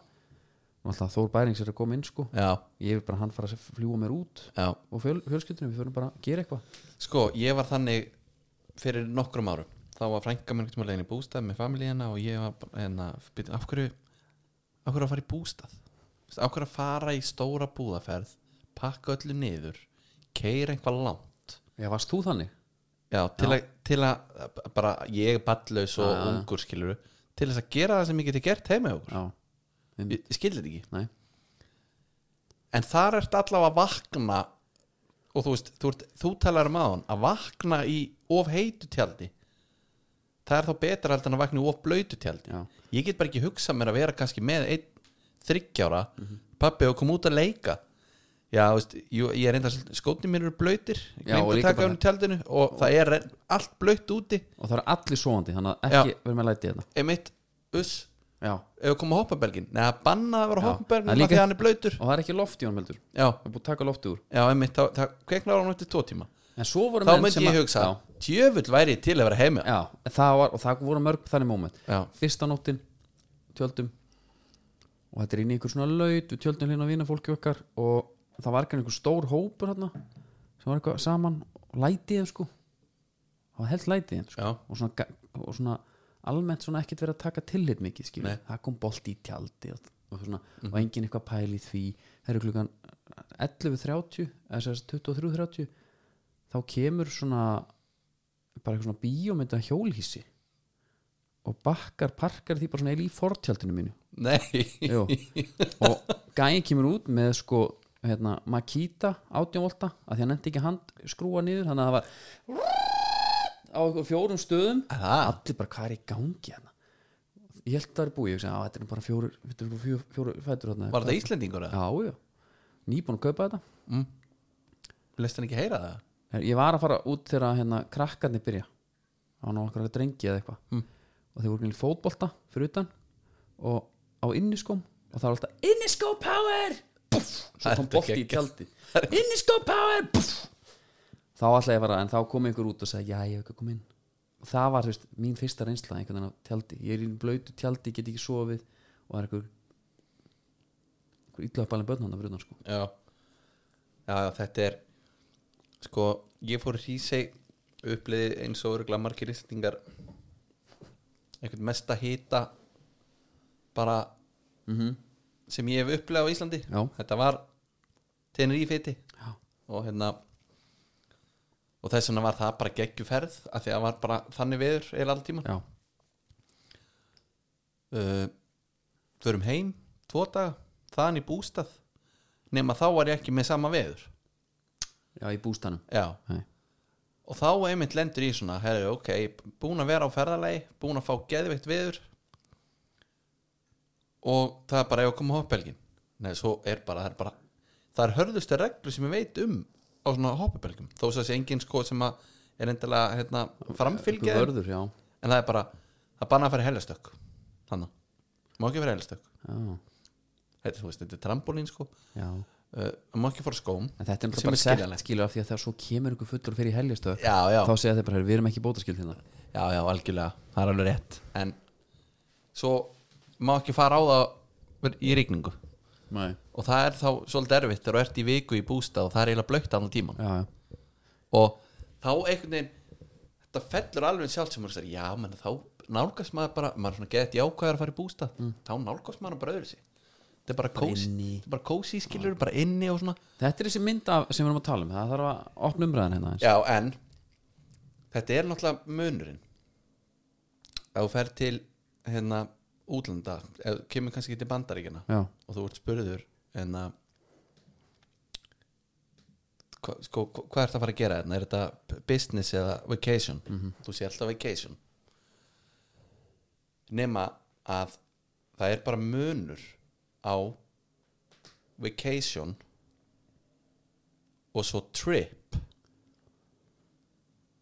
alltaf Þór Bærings er að koma inn sko. Já, ég vil bara hann fara að fljúa mér út já, og fjöl, fjölskyldunum, við förum bara að gera eitthvað. Sko, ég var þannig fyrir nokkrum árum. Þá var frænka mér einhvern veginn í bústað með familíina og ég var bara, hérna, byrju, af hverju af hverju að fara í bústað? Veistu, af hverju að fara í stóra búðaferð pakka öllu niður keira einhvað langt? Já, varst þú þannig? já, til, Já. Að, til að bara ég er ballaus og Já, já, ungur skilur til þess að gera það sem ég geti gert heima hjá okkur. Já, ég, ég skilði þetta ekki nei, en þar ert allavega að vakna og þú veist, þú, ert, þú talar um aðan að vakna í of heitu tjaldi. Það er þá betra heldur en að vakna í of blöytu tjaldi. Já, ég get bara ekki hugsað mér að vera kannski með einn þryggjára pappi og koma út að leika. Já, veist, jú, ég er reynda skótni mér eru blöytir, ég Já, og að það er allt blöytt úti. Og það er allir svoandi þannig að ekki verður með læti hérna. Emitt, uss, komum á hoppabelgin neða, banna að vera hoppabelgin því að hann er blöytur og það er ekki loft í honum heldur. Já, það er búið að taka loftið úr. Já, emitt, það, það á hann eftir tvo tíma. En svo voru þá menn myndi ég að- hugsa tjöfull væri til að vera heima. Já, það var, og það voru mörg þannig moment. Já, fyrsta nóttin, tjöldum. Og þetta er inn í einhver svona laut við tjöldum hérna vina fólki okkar og það var ekki einhver stór hópur hérna sem var eitthvað saman. Lætið sko. Það var held lætið sko. Og svona, og svona almennt svona ekkert verið að taka tillit mikið skilur. Nei. það kom bolt í tjaldi og, og, svona, og engin eitthvað pæli því. Það eru klukkan 11.30 eða þess að 23.30 þá kemur svona bara eitthvað svona bíómynda hjólhísi og bakkar parkar því bara svona í fortjaldinu mínu. Og gæin kemur út með sko hérna, Makita 18 volta að því hann nefndi ekki hand skrúa niður þannig að það var á fjórum stöðum. Allir bara hvað er í gangi hérna? Ég held það er búið, ég hugsa að þetta er bara fjóru bara fjóru, fjóru fætur hérna var þetta Íslendingur eða? já, já, nýbúin að kaupa þetta. Mm. leist hann ekki heyra það? ég var að fara út þegar hérna krakkarnir byrja. Á nokkra drengi eða eitthvað. Mm. og þeir voru í fótbolta fyrir utan og á inniskóm og það var alltaf inniskó power! Puff, svo kom bolti í tjaldi inniskó power! Puff. Þá ætla ég að fara en þá kom einhver út og sagði já ég hef ekki að koma inn og það var þú veist, mín fyrsta reynsla einhvern veginn á tjaldi ég er í blöytu tjaldi, get ekki sofið og það er einhver einhver illa uppalinn börn hann fyrir utan sko já. já, þetta er sko, ég fór hríseg uppliði eins og örgulega margir Íslendingar einhvern mesta hita bara mm sem ég hef upplegað á Íslandi Já. þetta var tenur í fiti Já. og hérna og þess vegna var það bara geggjuferð af því að það var bara þannig veður eða alltíma uh, förum heim tvo daga, í bústað. Nema þá var ég ekki með sama veður. Já, í bústanum já, Nei. og þá einmitt lendur í svona herri, ok, búin að vera á ferðalagi búin að fá geðveikt veður. Og það er bara ef að koma hoppelgin nei, svo er bara, það er bara það er hörðustu reglu sem ég veit um á svona hoppabelgum, þó að sé engin sko sem að er endilega hérna, framfylgja þeim, vörður, já, en það er bara það bara að fara í heljastök þannig, má ekki vera heljastök já, þetta, þú veist, þetta er trampolín sko. Já. Uh, má ekki fara skóm. En þetta er Sem náttúrulega bara er sett skiljanlegt. skilur af því að þegar svo kemur ykkur fullur fyrir í heljastöð já, já, þá segja þeir bara, "Heyrðu, við erum ekki bótaskild hérna. Já, já, algjörlega. Það er alveg rétt. En svo má ekki fara á það í rigningu Nei. og það er þá svolítið erfitt þegar þú ert í viku í bústað og það er eiginlega blökt annan tíman Já, já, og þá einhvern veginn þetta fellur alveg sjálf sem maður segir já, menn þá nálgast maður bara maður er svona gett jákvæður að fara í bústað. Þá nálgast maður bara öðru sig. Þetta er bara kósi þetta er bara kósi skilur, bara inni og svona. Þetta er þessi mynd af, sem við erum að tala um það þarf að opna umræðan hérna já, en þetta er náttúrulega munurinn. Ef þú fer til hérna útlanda, þú kemur kannski ekki til bandaríkjana já, og þú ert spurður en að hva, sko, hvað er þetta að fara að gera hérna? er þetta business eða vacation? Þú sé alltaf vacation. Nema að það er bara munur á vacation og svo trip.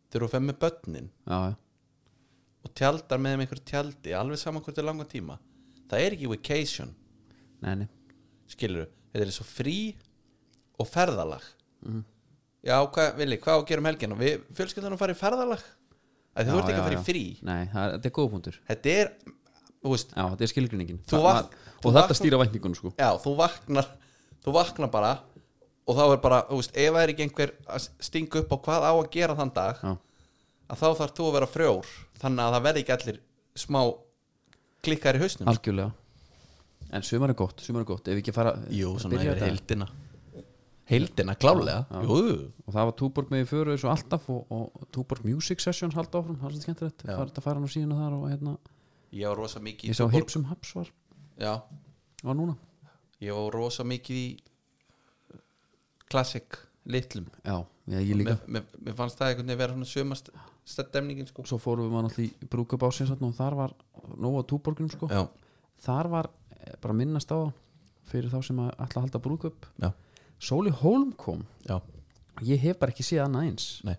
Þegar þú fer með börnin. Já, já, og tjaldar með einhver tjaldi alveg saman hvort er langa tíma. Það er ekki vacation. Nei, nei. Skilur þetta er svo frí og ferðalag. Já, hvað, Vili, hvað á að gera um helgina? Við fjölskyldan að fara í ferðalag? Að þú ert ekki að fara í frí. Nei, það þetta er góð punktur. Þetta er, veist, Já, þetta er skilgrinningin vak- Og þetta stýra vætningunum sko. Já, þú vaknar þú vaknar bara og þá er bara, þú veist, ef það er ekki einhver að stinga upp á hvað á að gera þann dag Já, að þá þarf þú að vera frjór þannig að það verði ekki allir smá klikkar í hausnum. Algjörlega. En sumar er gott, sumar er gott. Ef við ekki fara jú, svona byrja yfir þetta. heildina. Heildina, klálega. Já. Og það var Túborg með í eins og alltaf Og, og Túborg Music Sessions halda áfram. Það er svolítið skemmtilegt. Það er þetta að fara nú síðan þar og hérna. Ég var rosa mikið í Ég sá Túborg- Hipsum Haps var, já, var núna. Ég var rosa mikið í klassik litlum. Já, já ég líka. Mér, fannst það einhvern veginn vera svona sömast stemningin sko. Svo fórum við maður náttúrulega í brúkup ásins Og þar var nóg á Túborgunum sko. Já, Þar var eh, bara minnast á Fyrir þá sem að ætla að halda brúkup já, Sóli Hólm kom. Já, Ég hef bara ekki séð annað eins. Nei.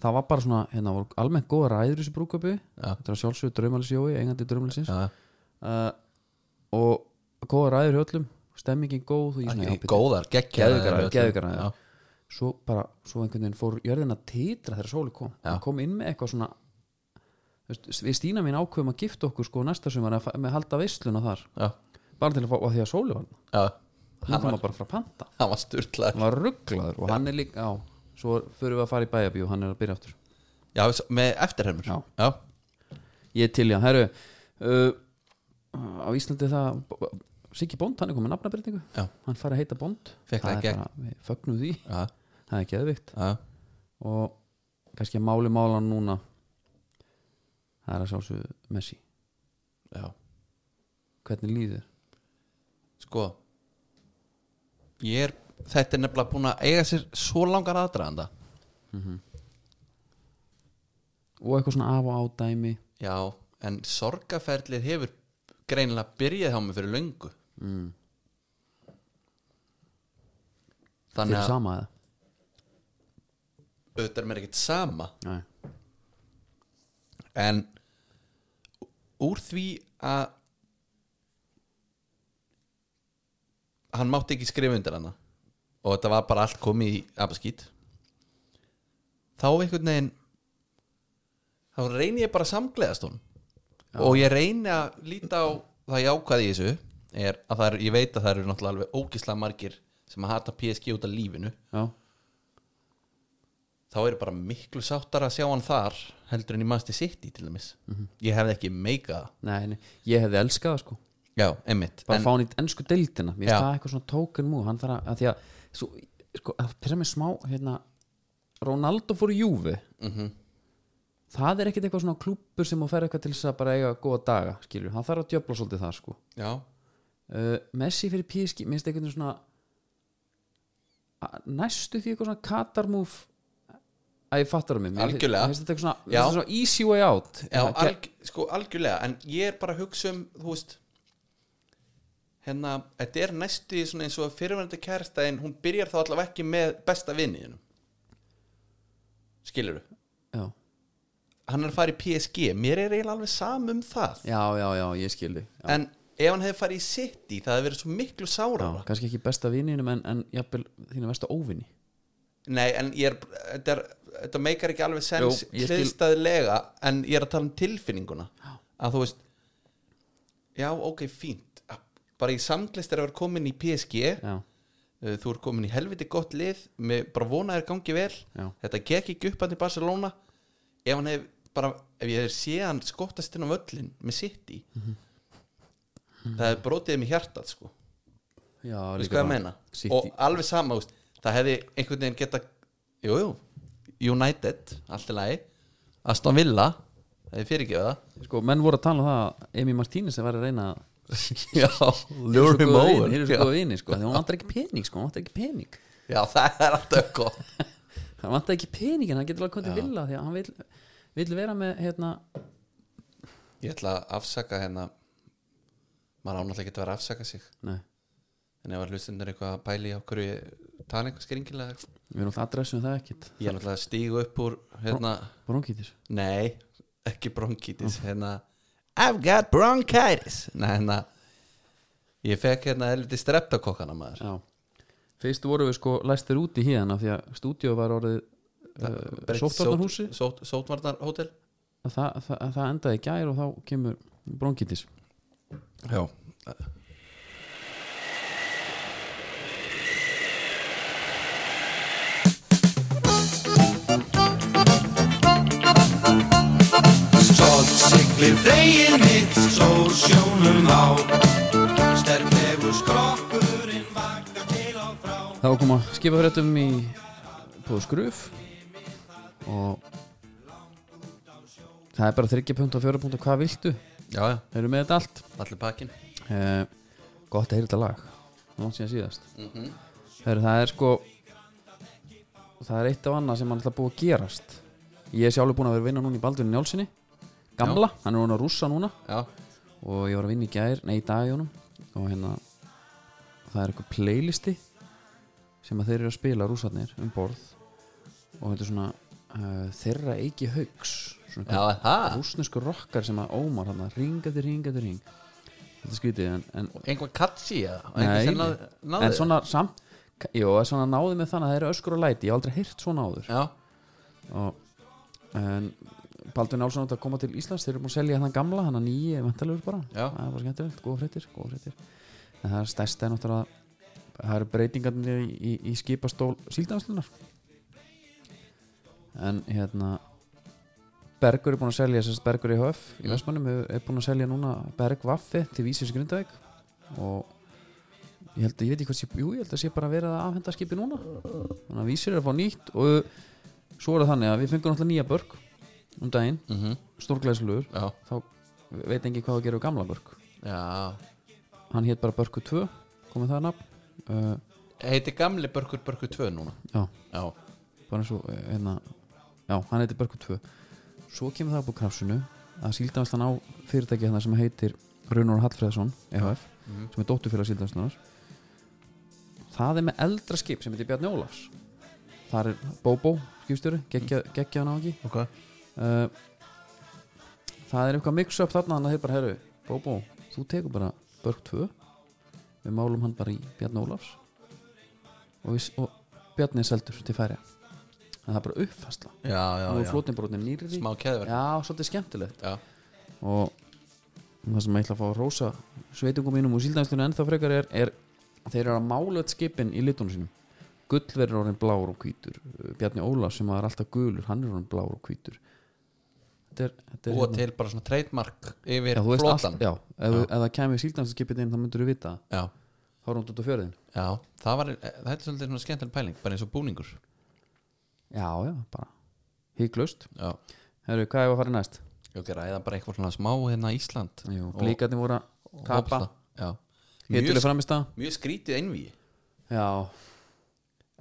Það var bara svona, hérna almennt góða ræður í þessu já, Þetta var sjálfsögur draumalisjói, engandi draumalisins já, uh, Og góða ræður í öllum Stemmingin góð og ég svona, góðar, geggjaðar. Svo bara, svo einhvern veginn fór jörðin að titra þegar sóli kom. Já. Hann kom inn með eitthvað svona veist, Við Stína mín ákveðum að gifta okkur sko næsta sumar að með halda veisluna þar. Já, Bara til að fá, og því að sóli var Hann hann var, bara frá Panta. hann var sturlaður. Hann var rugglaður og hann er líka, já Svo fyrir við að fara í bæjabíu og hann er að byrja aftur. Já, með eftirhermur Já. Ég til í hann, herru uh, Á Íslandi það Siggi Bond, hann er komið nafnabyrningu Já. Hann fari að heita Bond. Fékk það í gegn. bara, Við fögnum því, já, það er geðvikt. Já, Og kannski að máli málan núna Það er að sjálfsögðu Messi. Já. Hvernig líður? sko ég er, þetta er nefnilega búin að eiga sér svo langar aðdraðanda Og eitthvað svona af og á dæmi. Já, en sorgaferlið hefur greinilega byrjað hjá mig fyrir löngu. Mm. þannig Fyrir að sama eða? Auðvitað er mér ekkert sama. Nei. en úr því að hann mátti ekki skrifa undir hana og þetta var bara allt komið í abaskít þá einhvern veginn þá reyni ég bara að samgleðast hún og ég reyni að líta á það jákvæði í þessu er að er, ég veit að það eru náttúrulega alveg ógislega margir sem að hata PSG út af lífinu. Já, þá er bara miklu sáttar að sjá hann þar heldur en í Manchester City til dæmis. Ég hefði ekki meika nei, nei, ég hefði elskað sko. Já, einmitt bara en, fá hann í ennsku deildina. Mér það eitthvað svona token mú hann þarf að, að því að svo, sko, að pyrra mig smá hérna, Ronaldo fór í Júfi mm það er ekkit eitthvað svona klúppur sem þú fer eitthvað til þess að bara eiga góða daga skilur, hann þarf að djöfla svolítið það sko. Já, uh, Messi fyrir PSG, minnst eitthvað svona að- næstu því eitthvað svona katarmúf að ég fattar um mig Algjörlega. mér finnst þetta eitthvað svona, Já. svona easy way out. Já alg, sko algjörlega en ég er bara að hugsa um þú veist hérna, þetta er næstu eins og fyrirvændi kærasta en hún byrjar þá allavega ekki með besta vinniðinu skilur já, hann er að fara í PSG, mér er eiginlega alveg sam um það. Já, já, já, ég skildi já. en ef hann hefði farið í City það hefði verið svo miklu Já, sárara kannski ekki besta vininum en, en jafnvel þínu versta óvinni Nei, en ég er þetta, er, þetta meikar ekki alveg sens ég hliðstæðilega en ég er að tala um tilfinninguna. Já. að þú veist já, ok, fínt. Bara í samglist er að vera komin í PSG já, uh, þú er komin í helviti gott lið. Með bara vona þér gangi vel. Já. þetta gekk ekki upp hann í Barcelona. Ef hann hef bara ef ég hef séð hann skottast inn á völlin með City Mhm. það hefði brotið mér hjartað sko. Já Veist hvað ég meina? City- og alveg sama, úst, það hefði einhvern veginn geta jú, jú, United allt í lagi, Aston Villa það hefði fyrirgefið það. Sko, menn voru að tala um það að Emi Martínez sem var að reyna já, lure him over Þeir eru svo góða vini, sko, þegar hún vantar ekki pening, sko, hún vantar ekki pening. Já, það er alltaf gott. Hann vantar ekki peningin, hann getur alveg komið til villa því að hann vil, vil vera með hérna, Ég ætla að afsaka hérna maður ánáttúrulega ekki að vera að afsaka sig. Nei, en ef að hlustundur eitthvað að pæli á hverju ég tala eitthvað skringilega við erum alltaf adressum það ekkit ég er náttúrulega að stígu upp úr hérna, bronkítis, nei, ekki bronkitis hérna, I've got bronchitis. Nei, hérna ég fekk hérna elviti streptakokkana maður. Já. Fyrst voru við sko læstir út í hérna því að stúdíu var orðið uh, sóttvarnarhúsi sót, Sótvarnarhótel. Það, það, það endaði gær og þá kemur bronkítis Já Stolt siglir veginn mitt, sól sjónum á. Sterklegur skrokkurinn vakar til og frá. Þá kom að skipa fréttum í búið skruf og það er bara 30 punkt og 4 punkt og hvað viltu? Já, já, þeir eru með þetta allt? Allir pakkin eh, gott að heyra þetta lag. Langt síðan síðast. Mm Heru, það er sko það er eitt af annað sem hann ætla búið að gerast. Ég er sjálfur búin að vera að vinna núna í Baldurinn Njálsinni gamla, hann er núna að rússa núna. Já, og ég var að vinna í gær, nei í dag í honum. Og hérna það er eitthvað playlisti sem að þeir eru að spila rússarnir um borð. Og þetta er svona uh, þeirra eiki haugs já, rússnesku rockar sem að ómar hann ringa til ringa til ring þetta skrítið en, en, Einhver katsi eða? Nei, náði en svona samt jú, það er svona náði með þannig að það eru öskur og læti. Ég hef aldrei heyrt svona áður. Já, og, en Baldur Nálsson átti að koma til Íslands þeir eru búin að selja hann gamla, hann að nýja vantalur bara, Já. það er bara skemmtilegt, góða fréttir góða fréttir, en það er stærsta er náttúrulega það eru breytingarnir í, í, í skipastól síldanslunar en hérna Bergur er búin að selja sérst Bergur EHF í Mm. Vestmannum er, búin að selja núna Berg Vaffi til Vísis Grindavík. Og ég held að, ég veit ekki hvað sé, jú, ég held að sé bara verið að afhenda skipi núna. Þannig að Vísir er að fá nýtt og svo er það þannig að við fengum náttúrulega nýja börg um daginn, mm stórglæslugur já, þá veit ekki hvað að gera við gamla börg já. Hann hétt bara Börgu 2 komið það nafn. Uh, Heiti gamli Börkur Börkur 2 núna? Já, Já, og uh, hérna, já, hann heitir Börgu 2 svo kemur það upp á krafsinu að síldanslan á fyrirtæki hérna sem heitir Runur Hallfreðsson EHF Mhm. sem er dótturfélag síldanslunar. Það er með eldra skip sem heitir Bjarni Ólafs. Það er Bóbó skipstjóri, geggja, geggja hann á ekki ok uh, það er eitthvað mix up þarna þannig að þeir bara herru Bóbó, þú tekur bara Börg 2 við málum hann bara í Bjarni Ólafs og, við, og Bjarni er seldur til færi en það er bara uppfæsla Já, já, nú er já. flótnibrótin nýri Smá keðverk já, svolítið skemmtilegt. Já, og það sem ég ætla að fá að rósa sveitungum mínum og síldanstunum ennþá frekar er, er þeir eru að mála öll skipin í litunum sínum. Gull verður orðin blár og hvítur. Bjarni Ólafs sem var alltaf gulur hann er orðin blár og hvítur þetta þetta er búa til bara svona trademark yfir já, flotan allt, já, ef, Já. ef það kemur síldanskipið inn þá myndur þú vita. Já, þá er hún út á fjörðin já, það var það er svolítið svona skemmtileg pæling, bara eins og búningur. Já, já, bara híklaust Já, Herru, hvað er að fara næst? ég ekki ræða bara eitthvað svona smá hérna Ísland. Jú, Og- blíkarnir voru að kapa. Hópla. Já, Hittilega mjög, framist að mjög skrítið einví Já,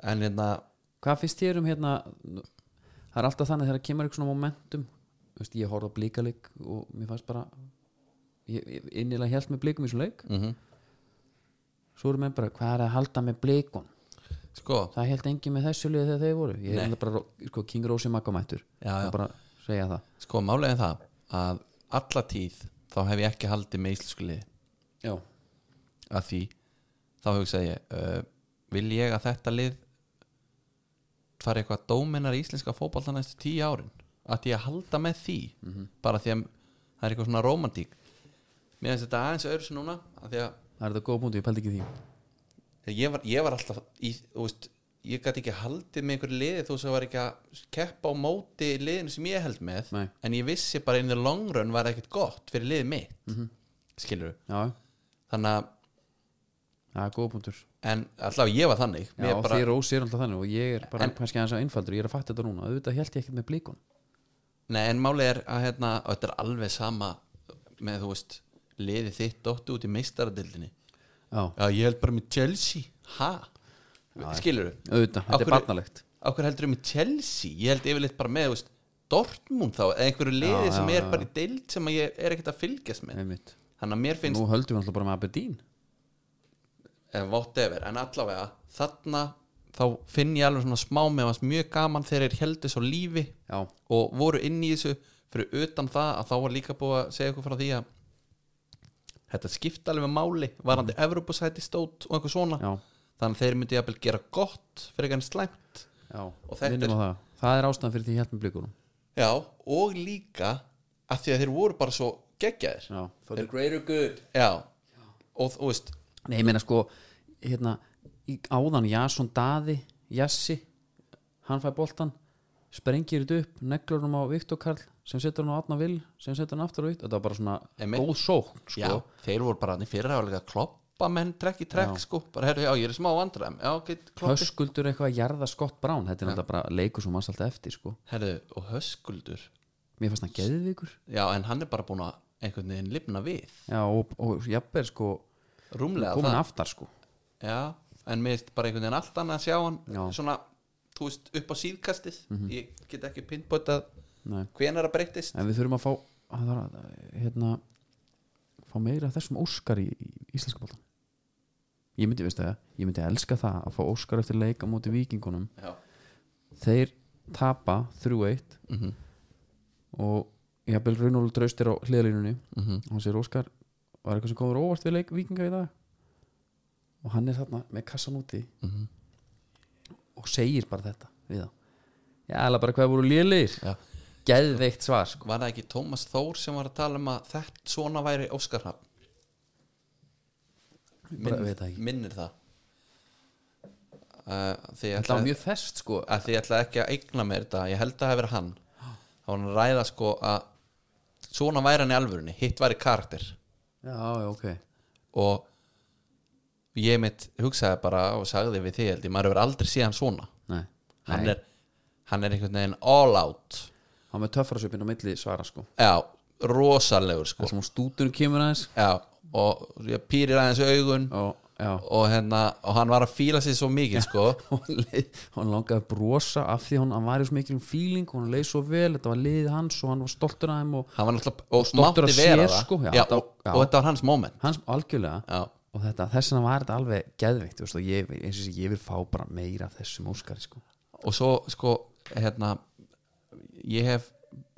En hérna, hvað finnst þér um hérna það er alltaf þannig þegar kemur eitthvað svona momentum veist, ég horfði á blíkaleik og mér fannst bara ég, ég innilega held með blíkum í svo leik. Mm svo erum við bara, hvað er að halda með blíkun sko. Það held engin með þessu liði þegar þeir voru. Ég eiginlega bara, sko, King Rósi Maggamættur Já, já. bara segja það. Sko, málega er það að alla tíð þá hef ég ekki haldið með íslensku liði. Já, að því þá hugsaði ég uh, vil ég að þetta lið fari eitthvað dóminar í íslenska fótbolta næstu tíu árin að ég að halda með því? Bara því að það er eitthvað svona romantík mér finnst þetta aðeins öðru sem núna að því að það er þetta góð búndi, ég pældi ekki því. Ég var, ég var alltaf í, þú veist, ég gæti ekki haldið með einhverju liði þó sem var ekki að keppa á móti liðinu sem ég held með Nei. en ég vissi bara in the long run var ekkert gott fyrir liðið mitt. Mm -hmm. skilur Já, þannig að það er góð búndur en allavega ég var þannig. Já, bara... því Rósi er alltaf þannig og ég er bara En- kannski aðeins að einfaldur, ég er að fatta þetta núna. Auðvitað held ég ekki með blíkun Nei, en málið er að hérna, og þetta er alveg sama með, þú veist, liðið þitt dóttu út í meistaradildinni Já, Já, ég held bara með Chelsea. Ha? skilur auðvitað, þetta er barnalegt. Áhver heldur um í Chelsea? Ég held yfirleitt bara með þú veist, Dortmund þá Eða einhverju liði Já, sem já, er já. bara í deild Sem að ég er ekkert að fylgjast með. Einmitt. Þannig að mér finnst nú höldum við alltaf bara með Aberdeen. Eh, whatever, en allavega þarna þá finn ég alveg svona smá með hans mjög gaman þegar þeir heldur svo lífi já, og voru inn í þessu fyrir utan það að þá var líka búið að segja eitthvað frá því að þetta skipta alveg máli varandi mm. Evropasæti stót og eitthvað svona. Já, þannig að þeir myndi jafnvel gera gott fyrir ekki slæmt. Já. Og þetta er- það, það er ástæðan fyrir því ég með blikunum. Já, og líka að því að þeir voru bara svo geggjaðir. Já, for the greater good. Já, og þú veist Nei, ég meina sko hérna, áðan Jason Daði Jassi, hann fær boltan sprengir þetta upp neglur hann á Viktor Karl sem setur hann á Atna Vil sem setur hann aftur á Viktor, þetta var bara svona Einmitt. góð sókn sko. já, þeir voru bara hann í fyrra að kloppa menn trekk í trekk sko, bara herru, já, ég er smá vandræðum. Já, ok, kloppi. Höskuldur eitthvað að jarða Scott Brown þetta er náttúrulega bara leikur sem manns alltaf eftir sko. herru, og höskuldur? Mér fannst hann geðvikur já, en hann er bara búin að einhvern veginn lifna við. Já, og, og jafnvel sko rúmlega komin aftar sko. Já, en mér finnst bara einhvern veginn allt annað að sjá hann Já. Mhm. svona, þú veist, upp á síðkastið ég get ekki pinnbótað Nei. hvenær að breytist en við þurfum að fá að það, að, hérna fá meira af þessum Óskar í, í íslenska boltan ég myndi, veistu það, ég myndi elska það að fá Óskar eftir leik á móti vikingunum já, þeir tapa 3-1 Mhm. og ég hafði Runólu draustir á hliðalínunni Mhm. og hann segir Óskar var eitthvað sem komur óvart við leik vikinga í dag og hann er þarna með kassan úti. Mhm. og segir bara þetta við það já, alveg bara hvað voru já. geðveikt svar sko. var það ekki Tómas Þór sem var að tala um að þetta svona væri Óskarhafn? Ekki. Minnir það. Uh, því ég ætla, mjög fest sko. Að því ég ætla ekki að eigna mér þetta. Ég held að það hefur hann. Þá var hann að ræða sko að svona væri hann í alvörunni, hitt væri karakter. Já, já, ok. Og ég mitt hugsaði bara og sagði við því held ég, maður hefur aldrei séð hann svona. Nei. hann Nei. er, hann er einhvern veginn all out. Hann með töffrasöpinn á milli svara sko. Já, rosalegur sko. Hún stútur kemur aðeins. Já, og ég pýrir aðeins augun og, og, hérna, og hann var að fíla sig svo mikið sko. Hann langaði að brosa af því hann, hann var í svo mikil feeling og hann leið svo vel, þetta var liðið hans og hann var stoltur af þeim og hann var og stoltur af sér, sko, já, já, þetta- og, já. og þetta var hans moment. Hans algjörlega. Já, og þetta, þess vegna var þetta alveg geðveikt þú veist, og ég, eins og sé, ég vil fá bara meira af þessum Óskari sko. og svo sko hérna ég hef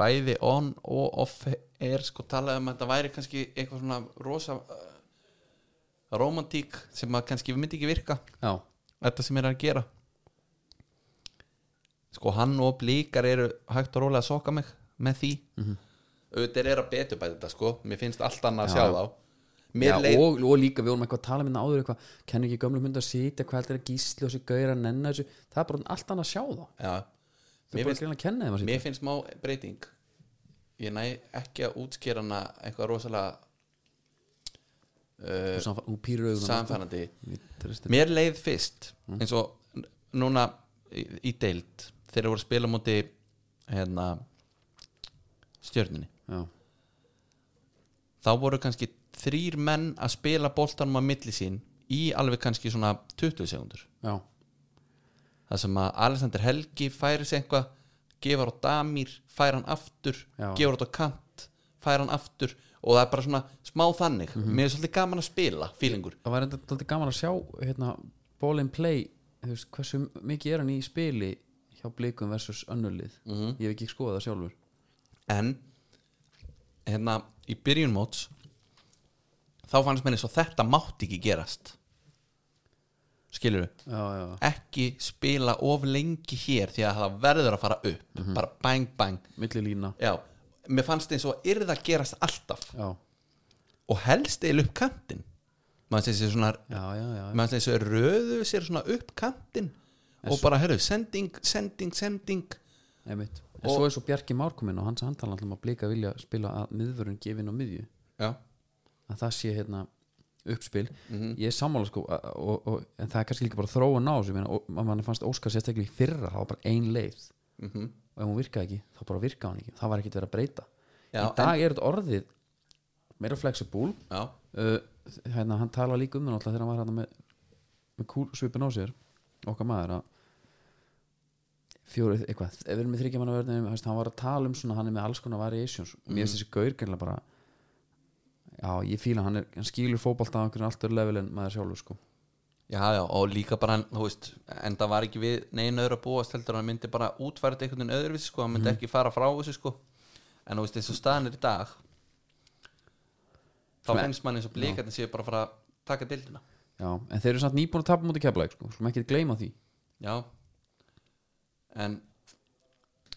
bæði on og off er sko talað um að þetta væri kannski eitthvað svona rosa uh, romantík sem að kannski myndi ekki virka. Já, þetta sem er að gera. Sko hann og blíkar eru hægt og rólega að soka mig með því. Auðvitað er að betur bæta þetta sko. Mér finnst allt annað að Já, sjá já. þá já leið og, og líka við vorum eitthvað að tala minna áður eitthvað, kennu ekki gömlum hund að sitja hvað heldur að gísli og þessi gauður að nenna þessu? Það er bara allt annað að sjá já, þau mér bara að að kenna þeim mér finnst smá breyting. Ég næ ekki að útskýra hana eitthvað rosalega uh, samfærandi mér leið fyrst eins og núna í, í deild þegar voru að spila á móti hérna stjörninni já, þá voru kannski þrýr menn að spila boltanum á milli sín í alveg kannski svona 20 sekundur já, það sem að Alexander Helgi færi sig eitthvað gefur á Damir, fær hann aftur Já. gefur á kant, fær hann aftur og það er bara svona smá þannig Mhm. mér er svolítið gaman að spila, fílingur það var enda dálítið gaman að sjá hérna, ball and play þú veist, hversu mikið er hann í spili hjá blikum versus önnulið Mhm. ég hef ekki skoðað það sjálfur en hérna í byrjun móts þá fannst mér eins og þetta mátti ekki gerast. Skilur já, ekki spila of lengi hér því að það verður að fara upp. Mhm. bara bang bang. Milli lína. Já, mér fannst eins og yrði að gerast alltaf. Já, og helst eil upp kantinn. Maður finnst þessi svona maður finnst þessi röðu sér svona upp kantinn og bara, herru, sending, sending, sending. Einmitt. En Og- svo er svo Bjarki Márkomin og hans handtala alltaf að blika vilja spila að miðvörun gefin á miðju. Já, að það sé hérna uppspil. Mhm. ég er sammála sko og, og, en það er kannski líka bara þróun á þessu og mann fannst Óskar sérstaklega í fyrra það var bara ein leið. Mhm. Og ef hún virkaði ekki, þá bara virkaði hún ekki það var ekkert verið að breyta. Já, í dag er þetta orðið meira flexible uh, hérna, hann tala líka um það náttúrulega þegar hann var hérna með, með kúl svipin á sér okkar maður að fjóru, eitthvað, ef við erum með þryggja manna vörðin hann var að tala um svona, hann er með alls konar variations. Og mér finnst þessi gaur já, ég fíla hann, er, hann skýlur fótbolta á einhverjum alltaf level en maður sjálfur sko. Já, já, og líka bara hann, þú veist en það var ekki við neina öðru að búast heldur hann myndi bara útfæra þetta einhvern öðruvísi sko, hann myndi ekki fara frá þessu sko. En þú veist, eins og staðan er í dag þá finnst mann eins og blíkarnir séu bara að fara að taka dildina já, en þeir eru samt nýbúin að tapa mútið keflaug sko, slum ekki gleyma því. Já. En,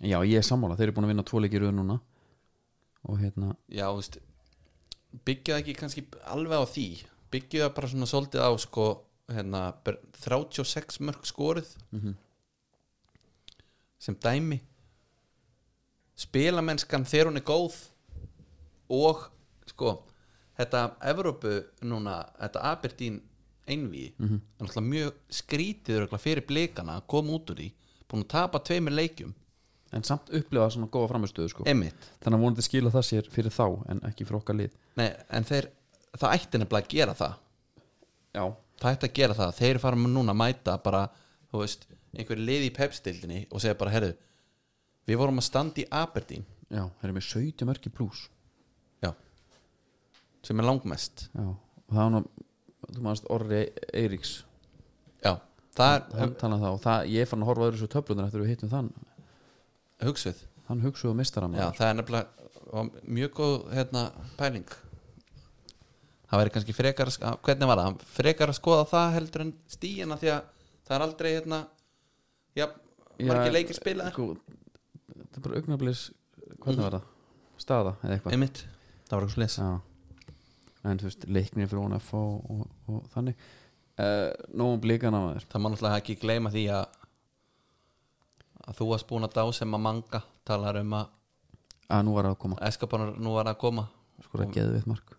já, ég er sammála, þeir eru búin að vinna tvo leikir röð núna. Og hérna, já, þú veist byggja það ekki kannski alveg á því. Byggja það bara svona svolítið á sko, hérna, ber- 36 mörg skorið. Sem dæmi. Spilamennskan þegar hún er góð og sko þetta Evrópu núna þetta Aberdeen einví mm -hmm. mjög skrítið örugglega fyrir blikana að koma út úr því. Búin að tapa tveimur leikjum en samt upplifa svona góða framistöðu sko. Þannig að vonandi skila það sér fyrir þá en ekki fyrir okkar lið. Nei, en þeir það ætti nefnilega að gera það. Já, það ætti að gera það, þeir fara núna að mæta bara, þú veist, einhver lið í pepstildinni og segja bara, herru við vorum að standa í Aberdeen. Já, þeir eru með 17 mörki pluss já. Sem er langmest. Já, og það var nú þú maður Orri Eiríks. Já, það er hann talað það og það, ég er fann að horfa öðru svo töflunar eftir að við hittum þann hugsið hann hugsuðu mistara já, það er nefnilega mjög góð hérna, pæling. Það væri kannski frekar að hvernig var það, frekar að skoða það heldur en stíina því að það er aldrei hérna, já, margir leikir spilaðir. sko, þetta er bara augnablis hvernig var það? staða eða eitthvað? Einmitt, það var eitthvað slis en þú veist, leiknir fyrir ONF og, og, og þannig. Uh, nógum blíkana maður. Það má náttúrulega ekki gleyma því að að þú varst búin að dá sem að manga talar um að að nú var að koma, eskapanar nú var að koma. Sko það geði við mark.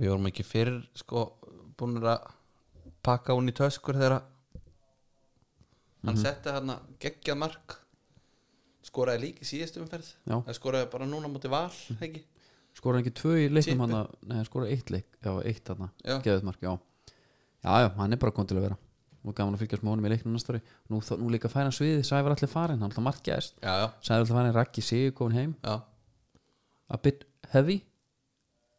Við vorum ekki fyrir sko búin að pakka hún í töskur þegar hann setti hann geggjað mark. Skoraði líka í síðustu umferð. Það skoraði bara núna mútið val ekki? skoraði ekki tvö í leiknum hann skoraði eitt leik, já, eitt hann Já. geðið mark, já. Já, já, hann er bara komið til að vera og gaman að fylgjast með honum í leiknum næsta ári. Nú, þá- nú líka færa sviði, Sævar allir farin hann alltaf já, Sævar allir farin Raggi Sigur komin heim, já, a bit heavy.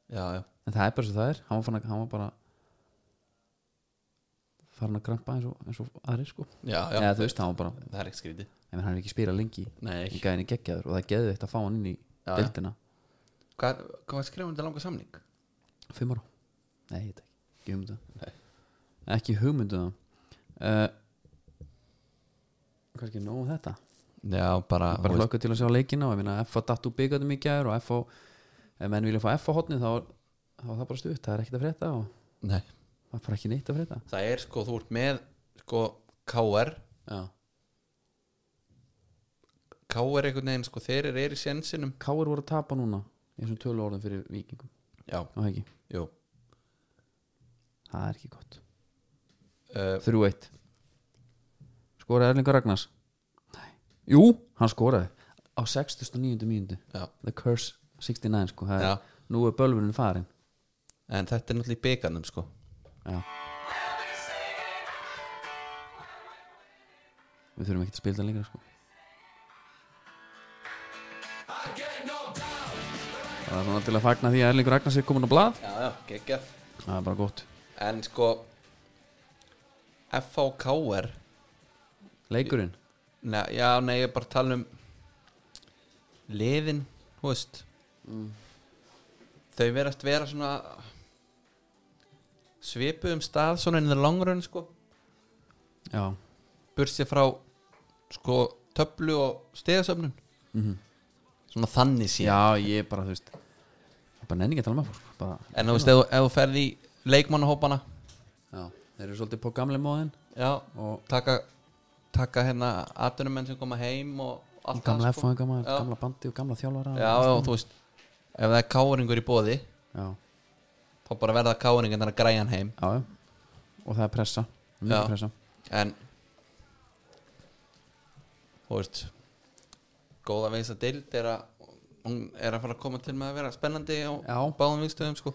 Já, já. en það er bara svo það er, hann var, fann, hann var bara farin að krampa eins og, eins og aðri sko. Já, já. eða veist, hann bara, það er ekki skrítið. Ef hann er ekki spila lengi Nei, en ekki. gæðin er geggjaður og það geðið eitt að fá hann inn í deildina, hvað, hvað skrifum þetta langa samning? fimm ára. Nei, ég veit ekki, hugmyndu Nei. ekki hugmyndu uh, kannski nóg um þetta já, bara, bara hlökkur til að sjá leikina og ég meina F.A. datt úr byggatum í gær og F.A. ef menn vilja fá F.A. hotnið þá, þá er það bara stutt, það er ekkert að frétta og nei það er bara ekki neitt að frétta það er sko, þú ert með sko KR já. KR einhvern veginn, sko, þeir eru í sjensinum Káir voru að tapa núna í þessum tölu orðum fyrir vikingum já, á ekki, jú það er ekki gott uh, 3-1 skoraði Erlingur Ragnars? Nei. jú, hann skoraði. Á 69. mínútu. Já. The Curse 69 sko, er, nú er bölvunin farin. En þetta er náttúrulega í byggarnum sko. Já. Við þurfum ekki að spila það lengra sko. Það er til að fagna því að Erlingur Ragnars er komin á blað. Já, já, það er bara gott. En sko FH og KR leikurinn, Nei, já, nei, ég er bara að tala um liðin, þú veist. Þau verast vera svona svipu um stað svona in the long run sko. Já. Bursið frá sko töflu og stegasöfnun mm svona þannig síðan já, ég er bara, þú veist bara nenni ekki að tala með fólk bara, en þú veist, ef þú ferði í leikmannahópana já, þeir eru svolítið på gamle móðin. Já, og taka taka hérna atvinnumenn sem koma heim og allt gamla það, F og gamla, Já. gamla bandi og gamla þjálfara. Já, já, þú veist ef það er káringur í bóði já, þá bara verða káringur þannig að græja hann heim. Já, og það er pressa pressa. En þú veist góða veist að deild er að er að fara að koma til með að vera spennandi á báðum vikstöðum sko.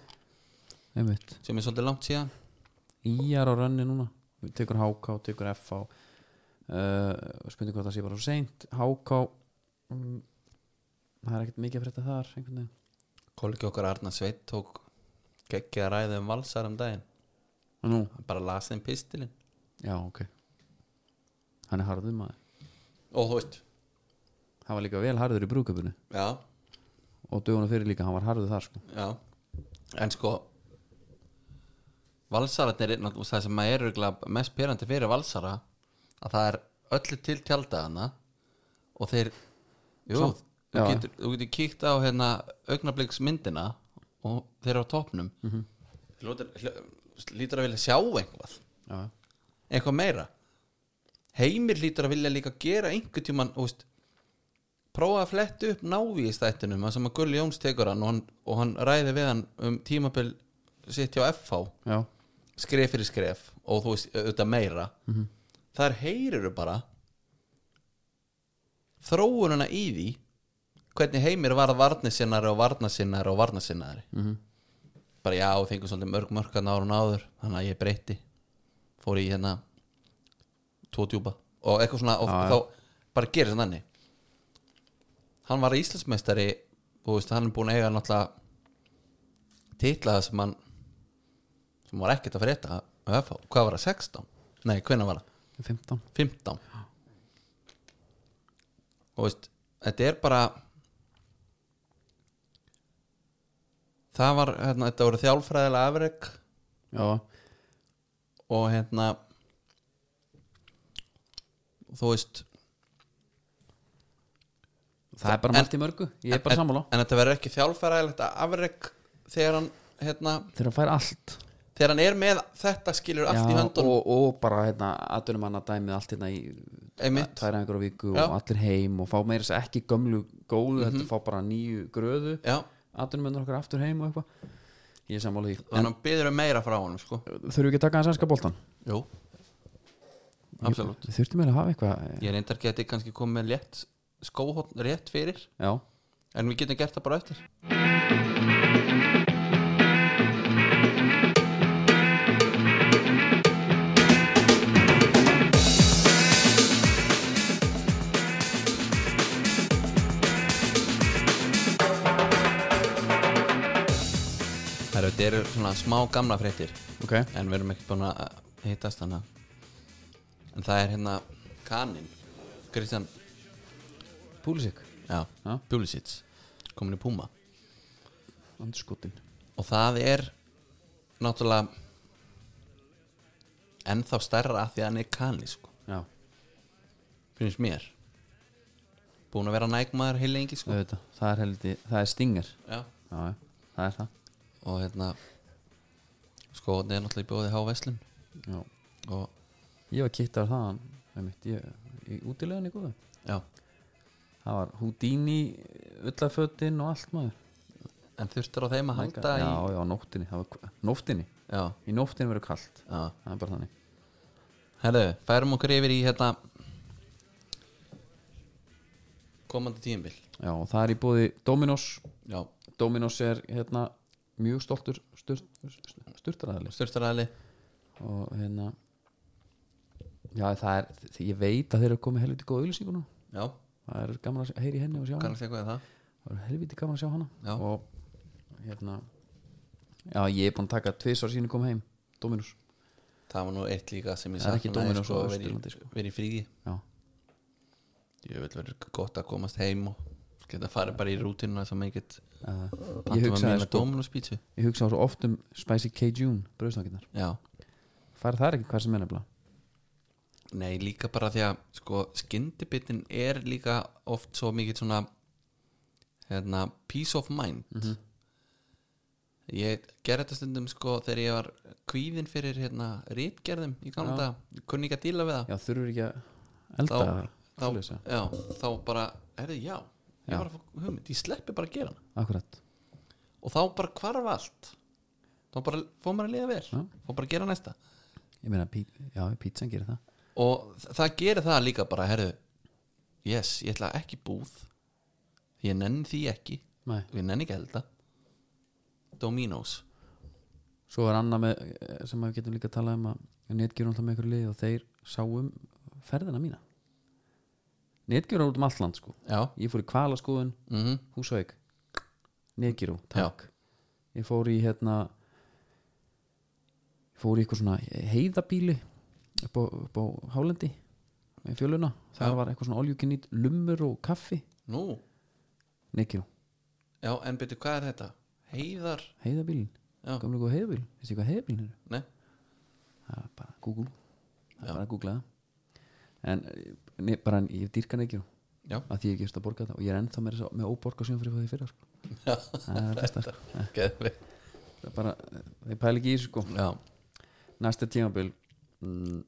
Sem er svolítið langt síðan Íjar á rönni núna. Við tekur HK tekur F á uh, spurning hvað það sé bara svo seint. HK um, það er ekkert mikið að frétta þar Kolgi okkar Arna Sveit tók geggja að ræða um valsar um daginn. Nú, bara las þeim pistilinn. Já ok. Hann er harður maður. Og þú veist. Hann var líka vel harður í brúköpunni já, og döguna fyrir líka, hann var harður þar sko. Já. En sko valsararnir er náttúrulega það sem er örugglega mest pyrrandi fyrir valsara að það er öllu til tjaldagana og þeir jú, Samt- þú já. getur, þú getur kíkt á hérna augnabliksmyndina og þeir eru á topnum mm. -hmm. lítur að vilja sjá eitthvað já, eitthvað meira heimir lítur að vilja líka gera einhver tíman úst, prófa að fletta upp návi í stættunum að sem að Gulli Jóns tekur hann og hann, og hann ræði við hann um tímabil sitt hjá FH já, skref fyrir skref og þú veist auðvitað meira -hmm. þar heyrir bara þróununa í því hvernig heimir var varnisinnari og varnasinnari og varnasinnari -hmm. bara já, fengur svolítið mörg mörkan árun áður þannig að ég breytti fór í hérna tvo djúpa og eitthvað svona og já. þá bara gerir það þannig hann var Íslandsmeistari og hann er búin að eiga náttúrulega titlaða sem hann sem var ekkert að frétta hvað var það, 16? Nei, hvenær var það? 15 15 og veist, þetta er bara það var hérna, þetta voru þjálfræðilega afrek. Já, og hérna þú veist það er bara margt í mörgu. Ég er bara sammála. en þetta verður ekki þjálfræðilegt afrek þegar hann hérna, þegar hann fær allt þegar hann er með þetta skilur allt í Já, höndunum. og, og bara hérna, aðdunum hann að dæmið allt hérna í Einmitt. tvær einhverju viku Já. og allir heim og fá meira þess ekki gömlu góðu, þetta fá bara nýju gröðu aðdunum hann okkar aftur heim og eitthvað. Ég er sammála því. En hann byður um meira frá honum sko. þurfum við ekki að taka hann sænska boltan jú, absolutt. við þurftum eiginlega að hafa eitthvað ég reyndar geti kannski komið með létt skóhótt rétt fyrir. Já, en við getum gert það bara eftir þetta eru svona smá gamla fréttir ok. en við erum ekki búin að hittast hana en það er hérna Kanin Kristján, Púlisik, já, Já. Pulisic komin í Puma. Andskotin. Og það er náttúrulega ennþá stærra af því að hann er Kanin sko, já, finnst mér. Búin að vera nægmaður heil lengi sko það er það er stinger, já. já, já, það er það og hérna sko, það er náttúrulega í bjóði H-Veslun já. og ég var kittar það einmitt, ég, í útilegan í góðu já, það var Houdini ullafötin og allt maður. En þurftur á þeim að halda já, í já, nóttinni, var, nóttinni. Já, í nóttinni verður kallt já. Það er bara þannig. Herðu, færum okkur yfir í hérna komandi tíumbil já, það er í búði Dominos. Já, Dominos er hérna mjög stoltur styrtaræðli styrstaræðli og hérna já, það er, ég veit að þeir eru komið helviti góð auðlýsingu nú. Já, það er gaman að heyri henni og sjá hana. það. Er helviti gaman að sjá hana. Já. og hérna já, ég er búin að taka tvis á sínu kom heim. Dominos Það var nú eitt líka sem ég Það er ekki Dominos sko, verið í- sko. verið í fríði já, Ég vil verið gott að komast heim og geta farið bara í rútinuna sem ég get uh, Pantum ég að mína sko, ég hugsaði svo oft um Spicy Cajun bröðsnakinnar Já, fær það ekki hvað sem er nefnilega? Nei líka bara því að sko skyndibittin er líka oft svo mikið svona hérna, peace of mind. Mhm. Ég gerði þetta stundum sko þegar ég var kvíðin fyrir hérna rítgerðum í dag, kunni ekki að díla við það. Já, þurfur ekki að elda þá, já, þá bara herri, já, ég Já. var að fá hugmynd ég sleppi bara að gera hana. Akkurat. Og þá bara hvarf allt. Þá bara fór maður að liða vel. Já. fór bara að gera næsta. Ég meina, pí, já, pítsan gerir það. Og þ- það gerir það líka bara herru, yes, ég ætla ekki í búð. Ég nenni því ekki. Nei. ég nenni ekki að elda. Dominos. Svo er annað með, sem við getum líka að tala um að netgjur alltaf með ykkur lið og þeir sáum ferðina mína netgjur út um allt land sko. Já, ég fór í kvalaskoðun, mhm, Húsavík. Netgjur, takk. Ég fór í hérna ég fór í eitthvað svona heiðabíli upp á, upp á Hálendi með fjöluna, það Já. var eitthvað svona oljúkinít lumur og kaffi. Nú? Netgjur, já, en byrju, hvað er þetta? heiðar, heiðabílin já, gamlega góð heiðabíl, veistu hvað heiðabílin er? nei. Það er bara Google. Það Já. er bara að googla það. En ne, bara ég dýrka neikjur já, að því ég gefst að borga það. Og ég er ennþá með, með óborga síðan fyrir því fyrra sko. já, það er besta sko. það er bara, þeir pæla ekki í sko. næsta tímabil. Mm,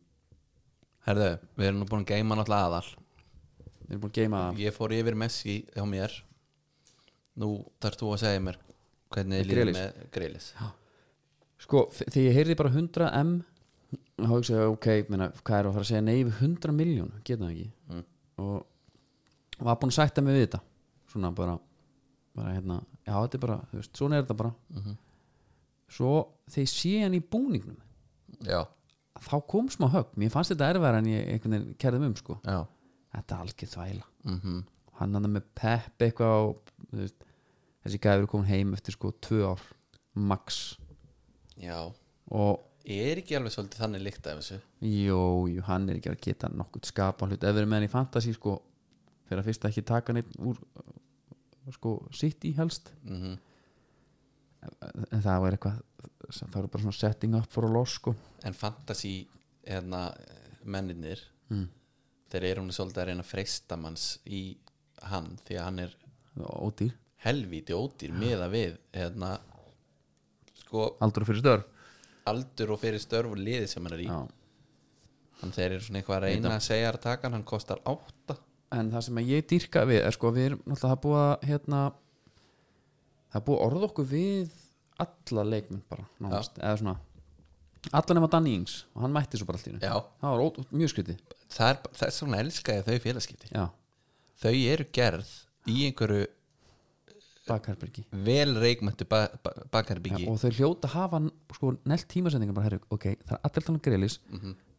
herðu, við erum nú búin að geima náttúrulega aðal. Við erum búin að geima ég fór yfir Messi hjá mér. Nú þarf þú að segja mér hvernig líður Grealish. með greilis sko, þegar ég heyrði bara 100 M þá hugsa ég, ok, menna, hvað er að fara að segja nei við 100 miljón, geta það ekki? Mm. og var búin að sætta mig við þetta. Svona bara, bara hérna, já þetta er bara, þú veist, svona er þetta bara. Mhm. svo þegar ég sé hann í búningnum. Já, þá kom smá högg, mér fannst þetta erfæra en ég einhvern veginn kerði um sko. Já. Þetta er algjör þvæla. Mm hann hann með pepp eitthvað og, veist, þessi gæður komin heim eftir sko tvö ár max. Já, og er ekki alveg svolítið þannig líkt af þessu? Jú, jú, hann er ekki að geta nokkuð skapa hlut, ef við erum með hann í fantasy sko, fyrir að fyrst ekki taka neitt úr uh, sko, sitt í helst. Mm en það var eitthvað það var bara svona setting up for a loss sko. En fantasy hérna, menninir mm. þeir eru hún svolítið að reyna að freista manns í hann því að hann er ódýr, helvíti ódýr miða við hérna, sko aldur fyrir störf aldur og fyrir störf og liði sem hann er í. Já. þannig þeir eru svona eitthvað að reyna að segja að taka hann, hann kostar átta. En það sem að ég dýrka við er sko við erum náttúrulega það er búið að hérna það er búið að orða okkur við alla leikmenn bara nánast, eða svona allan nema Danny Ings og hann mætti svo bara allt í hennu Já. það var ó, mjög skrítið. Það er, þess vegna elska ég þau félagskipti. Já, þau eru gerð í einhverju bakherbergi vel reikmöntu ba ba já, bakarbyggi og þau hljóta hafa sko nelt tímasendingar bara herru, ok, það er allir þannig greilis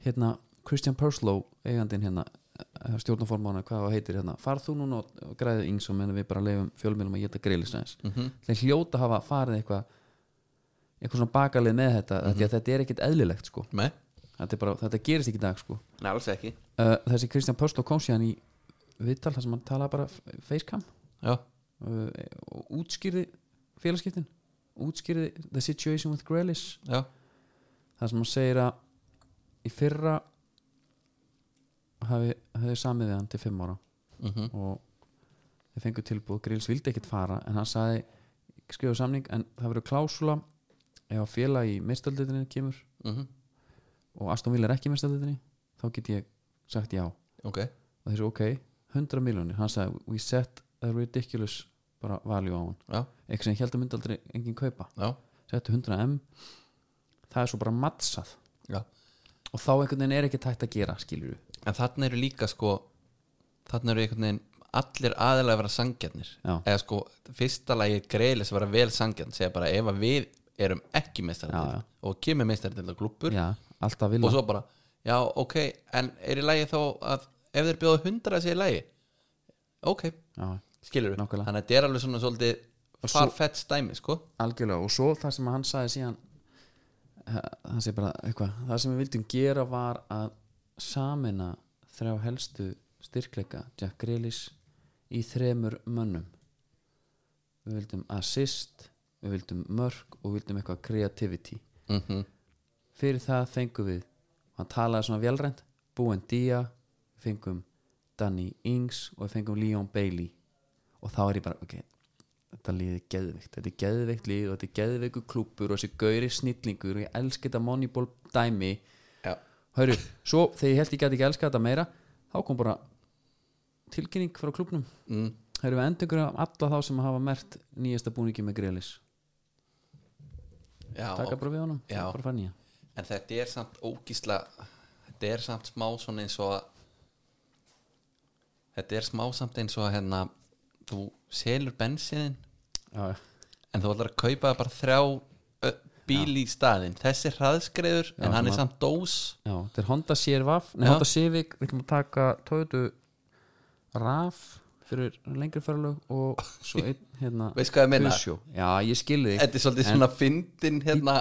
hérna Christian Purslow eigandinn hérna stjórnaformána, hvað það heitir hérna. Farð þú núna og græðið Ings og meðan við bara leifum fjölmjölum að geta greilis næs Mhm. þeir hljóta hafa farið eitthvað eitthvað svona bakalið með þetta mm að þetta er ekkit eðlilegt sko. Nei, þetta, er bara, þetta gerist ekki í dag sko. Nei, uh, þessi Kristján Purslow kom síðan í viðtal þar sem hann talaði bara facecam Já, uh, útskýrði félagskiptin útskýrði the situation with Grealish. Já, það sem hann segir að í fyrra hafi, hafi samið við hann til fimm ára mhm, og þeir fengu tilbúð Grealish vildi ekkit fara en hann sagði skrifa samning en það verður klásula ef félag í meðstöldinni kemur mhm. og Aston Villa er ekki meðstöldinni þá get ég sagt já. Og Ok, þessi ok, 100 miljónir hann sagði we set a ridiculous bara value á hann já, eitthvað sem ég held að myndi aldrei enginn kaupa. Já, settu 100 M það er svo bara mattsað já. Og þá einhvern veginn er ekki tægt að gera skilur við En þarna eru líka sko Þarna eru einhvern veginn allir aðilega að vera sangjarnir Já. Eða sko, fyrsta lagi greiðlis að vera vel sangjarn Segja bara ef að við erum ekki Já, meistarinn já. Og kemur meistarinn klúppur já, alltaf vilja Og svo bara, já ok En er í lagi þá að ef þeir bjóða hundra sé í lagi? Ok, já, skilur við Nákvæmlega. Þannig að þetta er alveg svona svolítið svo- farfett stæmi sko. Algjörlega og svo það sem hann sagði síðan eh, hann segi bara eitthvað það sem við vildum gera var að samina þrjá helstu styrkleika Jack Grealish í þremur mönnum. Við vildum assist við vildum mörk og við vildum eitthvað creativity. Mm fyrir það fengum við hann talaði svona velrænt Búen Dia, við fengum Danny Ings og við fengum Leon Bailey og þá er ég bara ok, þetta liði geðveikt. Þetta er geðveikt lið og þetta er geðveiku klúpur og þessi gauri snillingur og ég elska þetta Moneyball dæmi. Já, Hörru, svo þegar ég held ég gæti ekki elska þetta meira þá kom bara tilkynning frá klúbnum mm, Hörru, við endur um alla þá sem hafa mert nýjasta búningi með Grelis. Já. Taka bara við honum, bara fann ég En þetta er samt ógísla Þetta er samt smá svona eins og að Þetta er smá samt eins og hérna Þú selur bensiðin já, En þú ætlar að kaupa bara þrjá bíl í staðinn. Þessi er hraðskreiður en hann er samt dós. Já, þetta er Honda CRV Nei, Já. Honda Civic, við ætlum að taka Toyota RAV fyrir lengri fyrirlög og svo einn hérna Veist hvað ég? Peugeot. Já, ég skilði þig þetta er svolítið svona fyndin hérna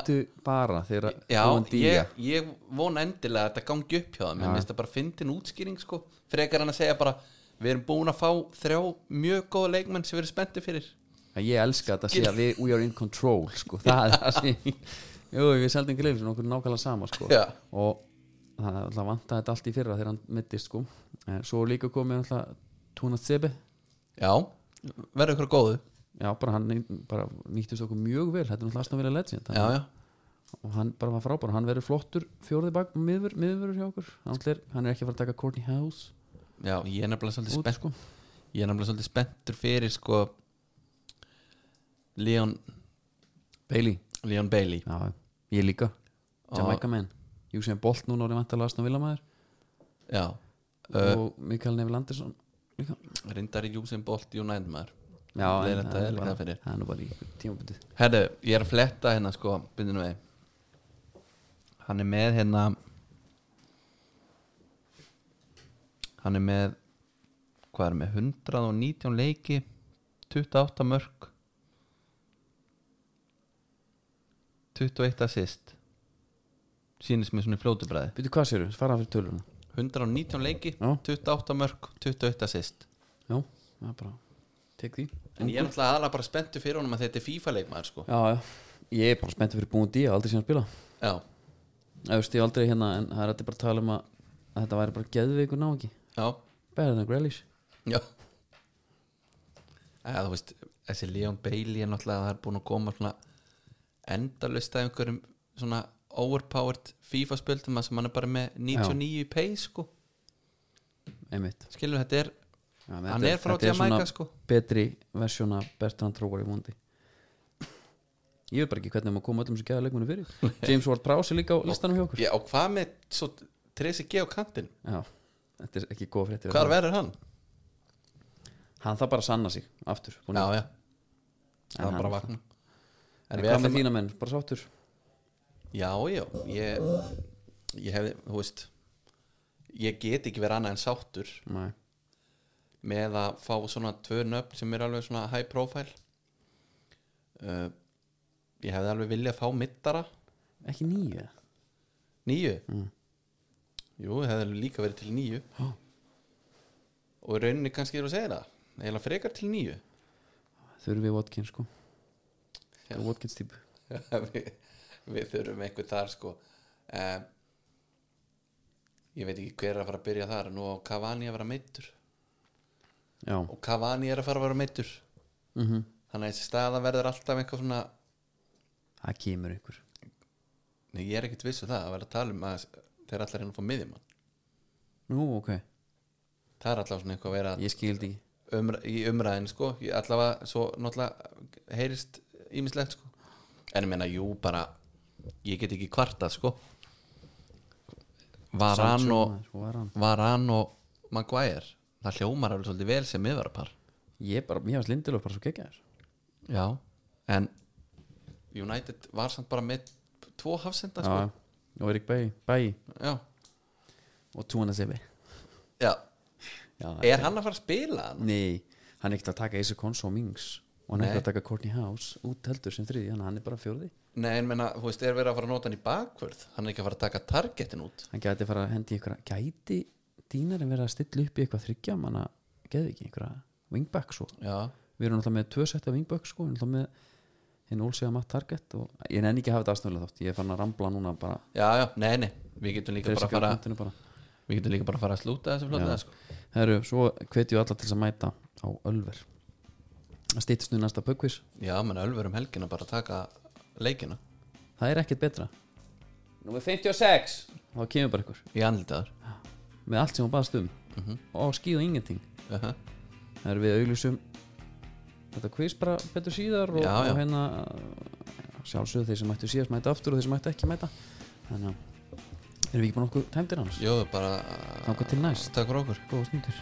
bara þegar já, Búandía- ég, ég vona endilega að þetta gangi upp hjá það menn minnst það bara fyndin útskýring sko. Frekar hann að segja bara við erum búin að fá þrjá mjög góða leikmenn sem við erum spenntið fyrir. Ég elska þetta að segja við we are in control sko. það er það sem Jú, við seldum gleifin okkur nákvæmlega sama sko. Og það alltaf vantaði þetta allt í fyrra þegar hann mittist sko. en svo líka komið Tuna Sebe já, verður ykkur góðu. Já, bara hann bara nýttist okkur mjög vel. Þetta er náttúrulega að vera legend já, já, og hann bara var frábær, hann verður flottur fjórði bak, miður hjá okkur. Hann er ekki að fara að taka Courtney House já, ég er nefnilega svolítið spennt sko. ég er nefnilega svolítið spenntur fyrir sko Leon Bailey, Leon Bailey. Já, ég líka. Jamaica Man, Júsið Bolt núna orðið vantilega aðstæða villamæður já, uh, og Mikael Neville Andersson líka. reyndar í Usain Bolt United maður. Já, það er eyðileggja bara- það fyrir. það er nú bara í tímabundið. Herðu, ég er að fletta hérna sko Bindinu við Hann er með hérna Hann er með Hvað er með 119 leiki 28 mörg 21 assist. Sýnist mér svona í fljótu bræði Býtu hvað séru, fara fyrir töluna. 119 leiki, Já. 28 mörg 21 assist. Já, það er bara Tek því. En ég er náttúrulega aðalega bara spenntu fyrir honum að þetta er FIFA leikmaður sko. Já, já, ég er bara spenntið fyrir búin díja aldrei síðan að spila. Já, Ég veist ég aldrei hérna en það er þetta bara að tala um að, að þetta væri bara geðveikur ná ekki já. Better than Grealish Já. Eða, þú veist, þessi Leon Bailey er náttúrulega það er búin að koma svona endalust af einhverjum svona overpowered FIFA spöldum að sem hann er bara með 99 í pace sko. Einmitt. Skilur þetta er, Já, hann þetta er frá þetta Jamaica svona sko. Betri versjón af Bertrand Tróvar í vondi Ég veit bara ekki hvernig maður koma öllum sem geða leikmunni fyrir. James Ward Prowse er líka á listanum hjá okkur. Já, og hvað með svo Tresi G á kantinn? Já, þetta er ekki góð fréttir. Hvar verður hann? Hann það bara að sanna sig aftur. Búinn Já, að- já, það hann- er bara að vakna En En hvað við með ætlum að þína menn, bara sáttur? Já, já, ég ég hefði, þú veist ég get ekki verið annað en sáttur Nei, með að fá svona tvö nöfn sem er alveg svona high profile. Uh, ég hefði alveg viljað fá mittara. Ekki nýju nýju jú, það hefði líka verið til nýju Já. og rauninni kannski er að segja það. Eða frekar til nýju Þurfum við Watkins sko. Já. Watkins típu. Við, við þurfum einhver þar sko. Um, ég veit ekki hver er að fara að byrja þar nú á Cavani að vera meittur Já, og Cavani er að fara að vera meittur mm þannig að þessi staða verður alltaf eitthvað svona það kemur ykkur Nei, ég er ekkert viss um það. Að vera að tala um að þeir allar að fá miðjumann. Nú, ok, það er alltaf svona eitthvað að vera ég skildi ekki. umræ, í umræðin sko. Ég, allavega svo náttúrulega heyrist ímislegt sko. En ég meina, jú, bara ég get ekki kvartað sko. Varan Sancho, og maður, svo var hann. Varan og Maguire? Það hljómar alveg svolítið vel sem miðvarapar. Ég bara, mér varst Lindelöf bara svo geggjaður. Já, en United var samt bara með tvo hafsenda sko. Já, og Erik já, og Túana Sebi já. Já, er hann að fara að spila hann? Nei, hann er ekkert að taka Asa Konso og Mings og hann er ekkert að taka Courtney House út heldur sem þriði, hann er bara fjórði. Nei, en menna, þú veist, er verið að fara að nota hann í bakvörð? Hann er ekki að fara að taka targetin út? Hann gæti fara að hendi ykkur gæti dýnar en vera að stilla upp í eitthvað þryggja manna, geði ekki ykkur wingback svo, já, við erum alltaf með tvö setta wingback sko, við erum alltaf með hinn ólsega matt target og ég nenni ekki að hafa þetta aðstöðulega þátt, ég er fann að rambla núna bara, já, já, nei, nei. Við getum líka bara að fara bara. við getum líka bara að fara að slúta þessu fljóta sko. Herru, svo hvetju alla til að mæta á Ölver. Að stýttist nú næsta pökkvis já, menn ölver um helgina bara taka leikina. Það er ekkert betra. Númer 56 þá kemur bara ykkur. Í andlitaður. Með allt sem hún baðast um. Og skýða ingenting. Uh -huh. það er við auglýsum þetta quiz bara betur síðar og, Já, já. og hérna sjálfsögðu þeir sem mættu síðast mæta aftur og þeir sem mættu ekki mæta þannig að erum við ekki búin okkur tæmdir hans Jó, bara Þangað til næst. Takk fyrir okkur góða stundir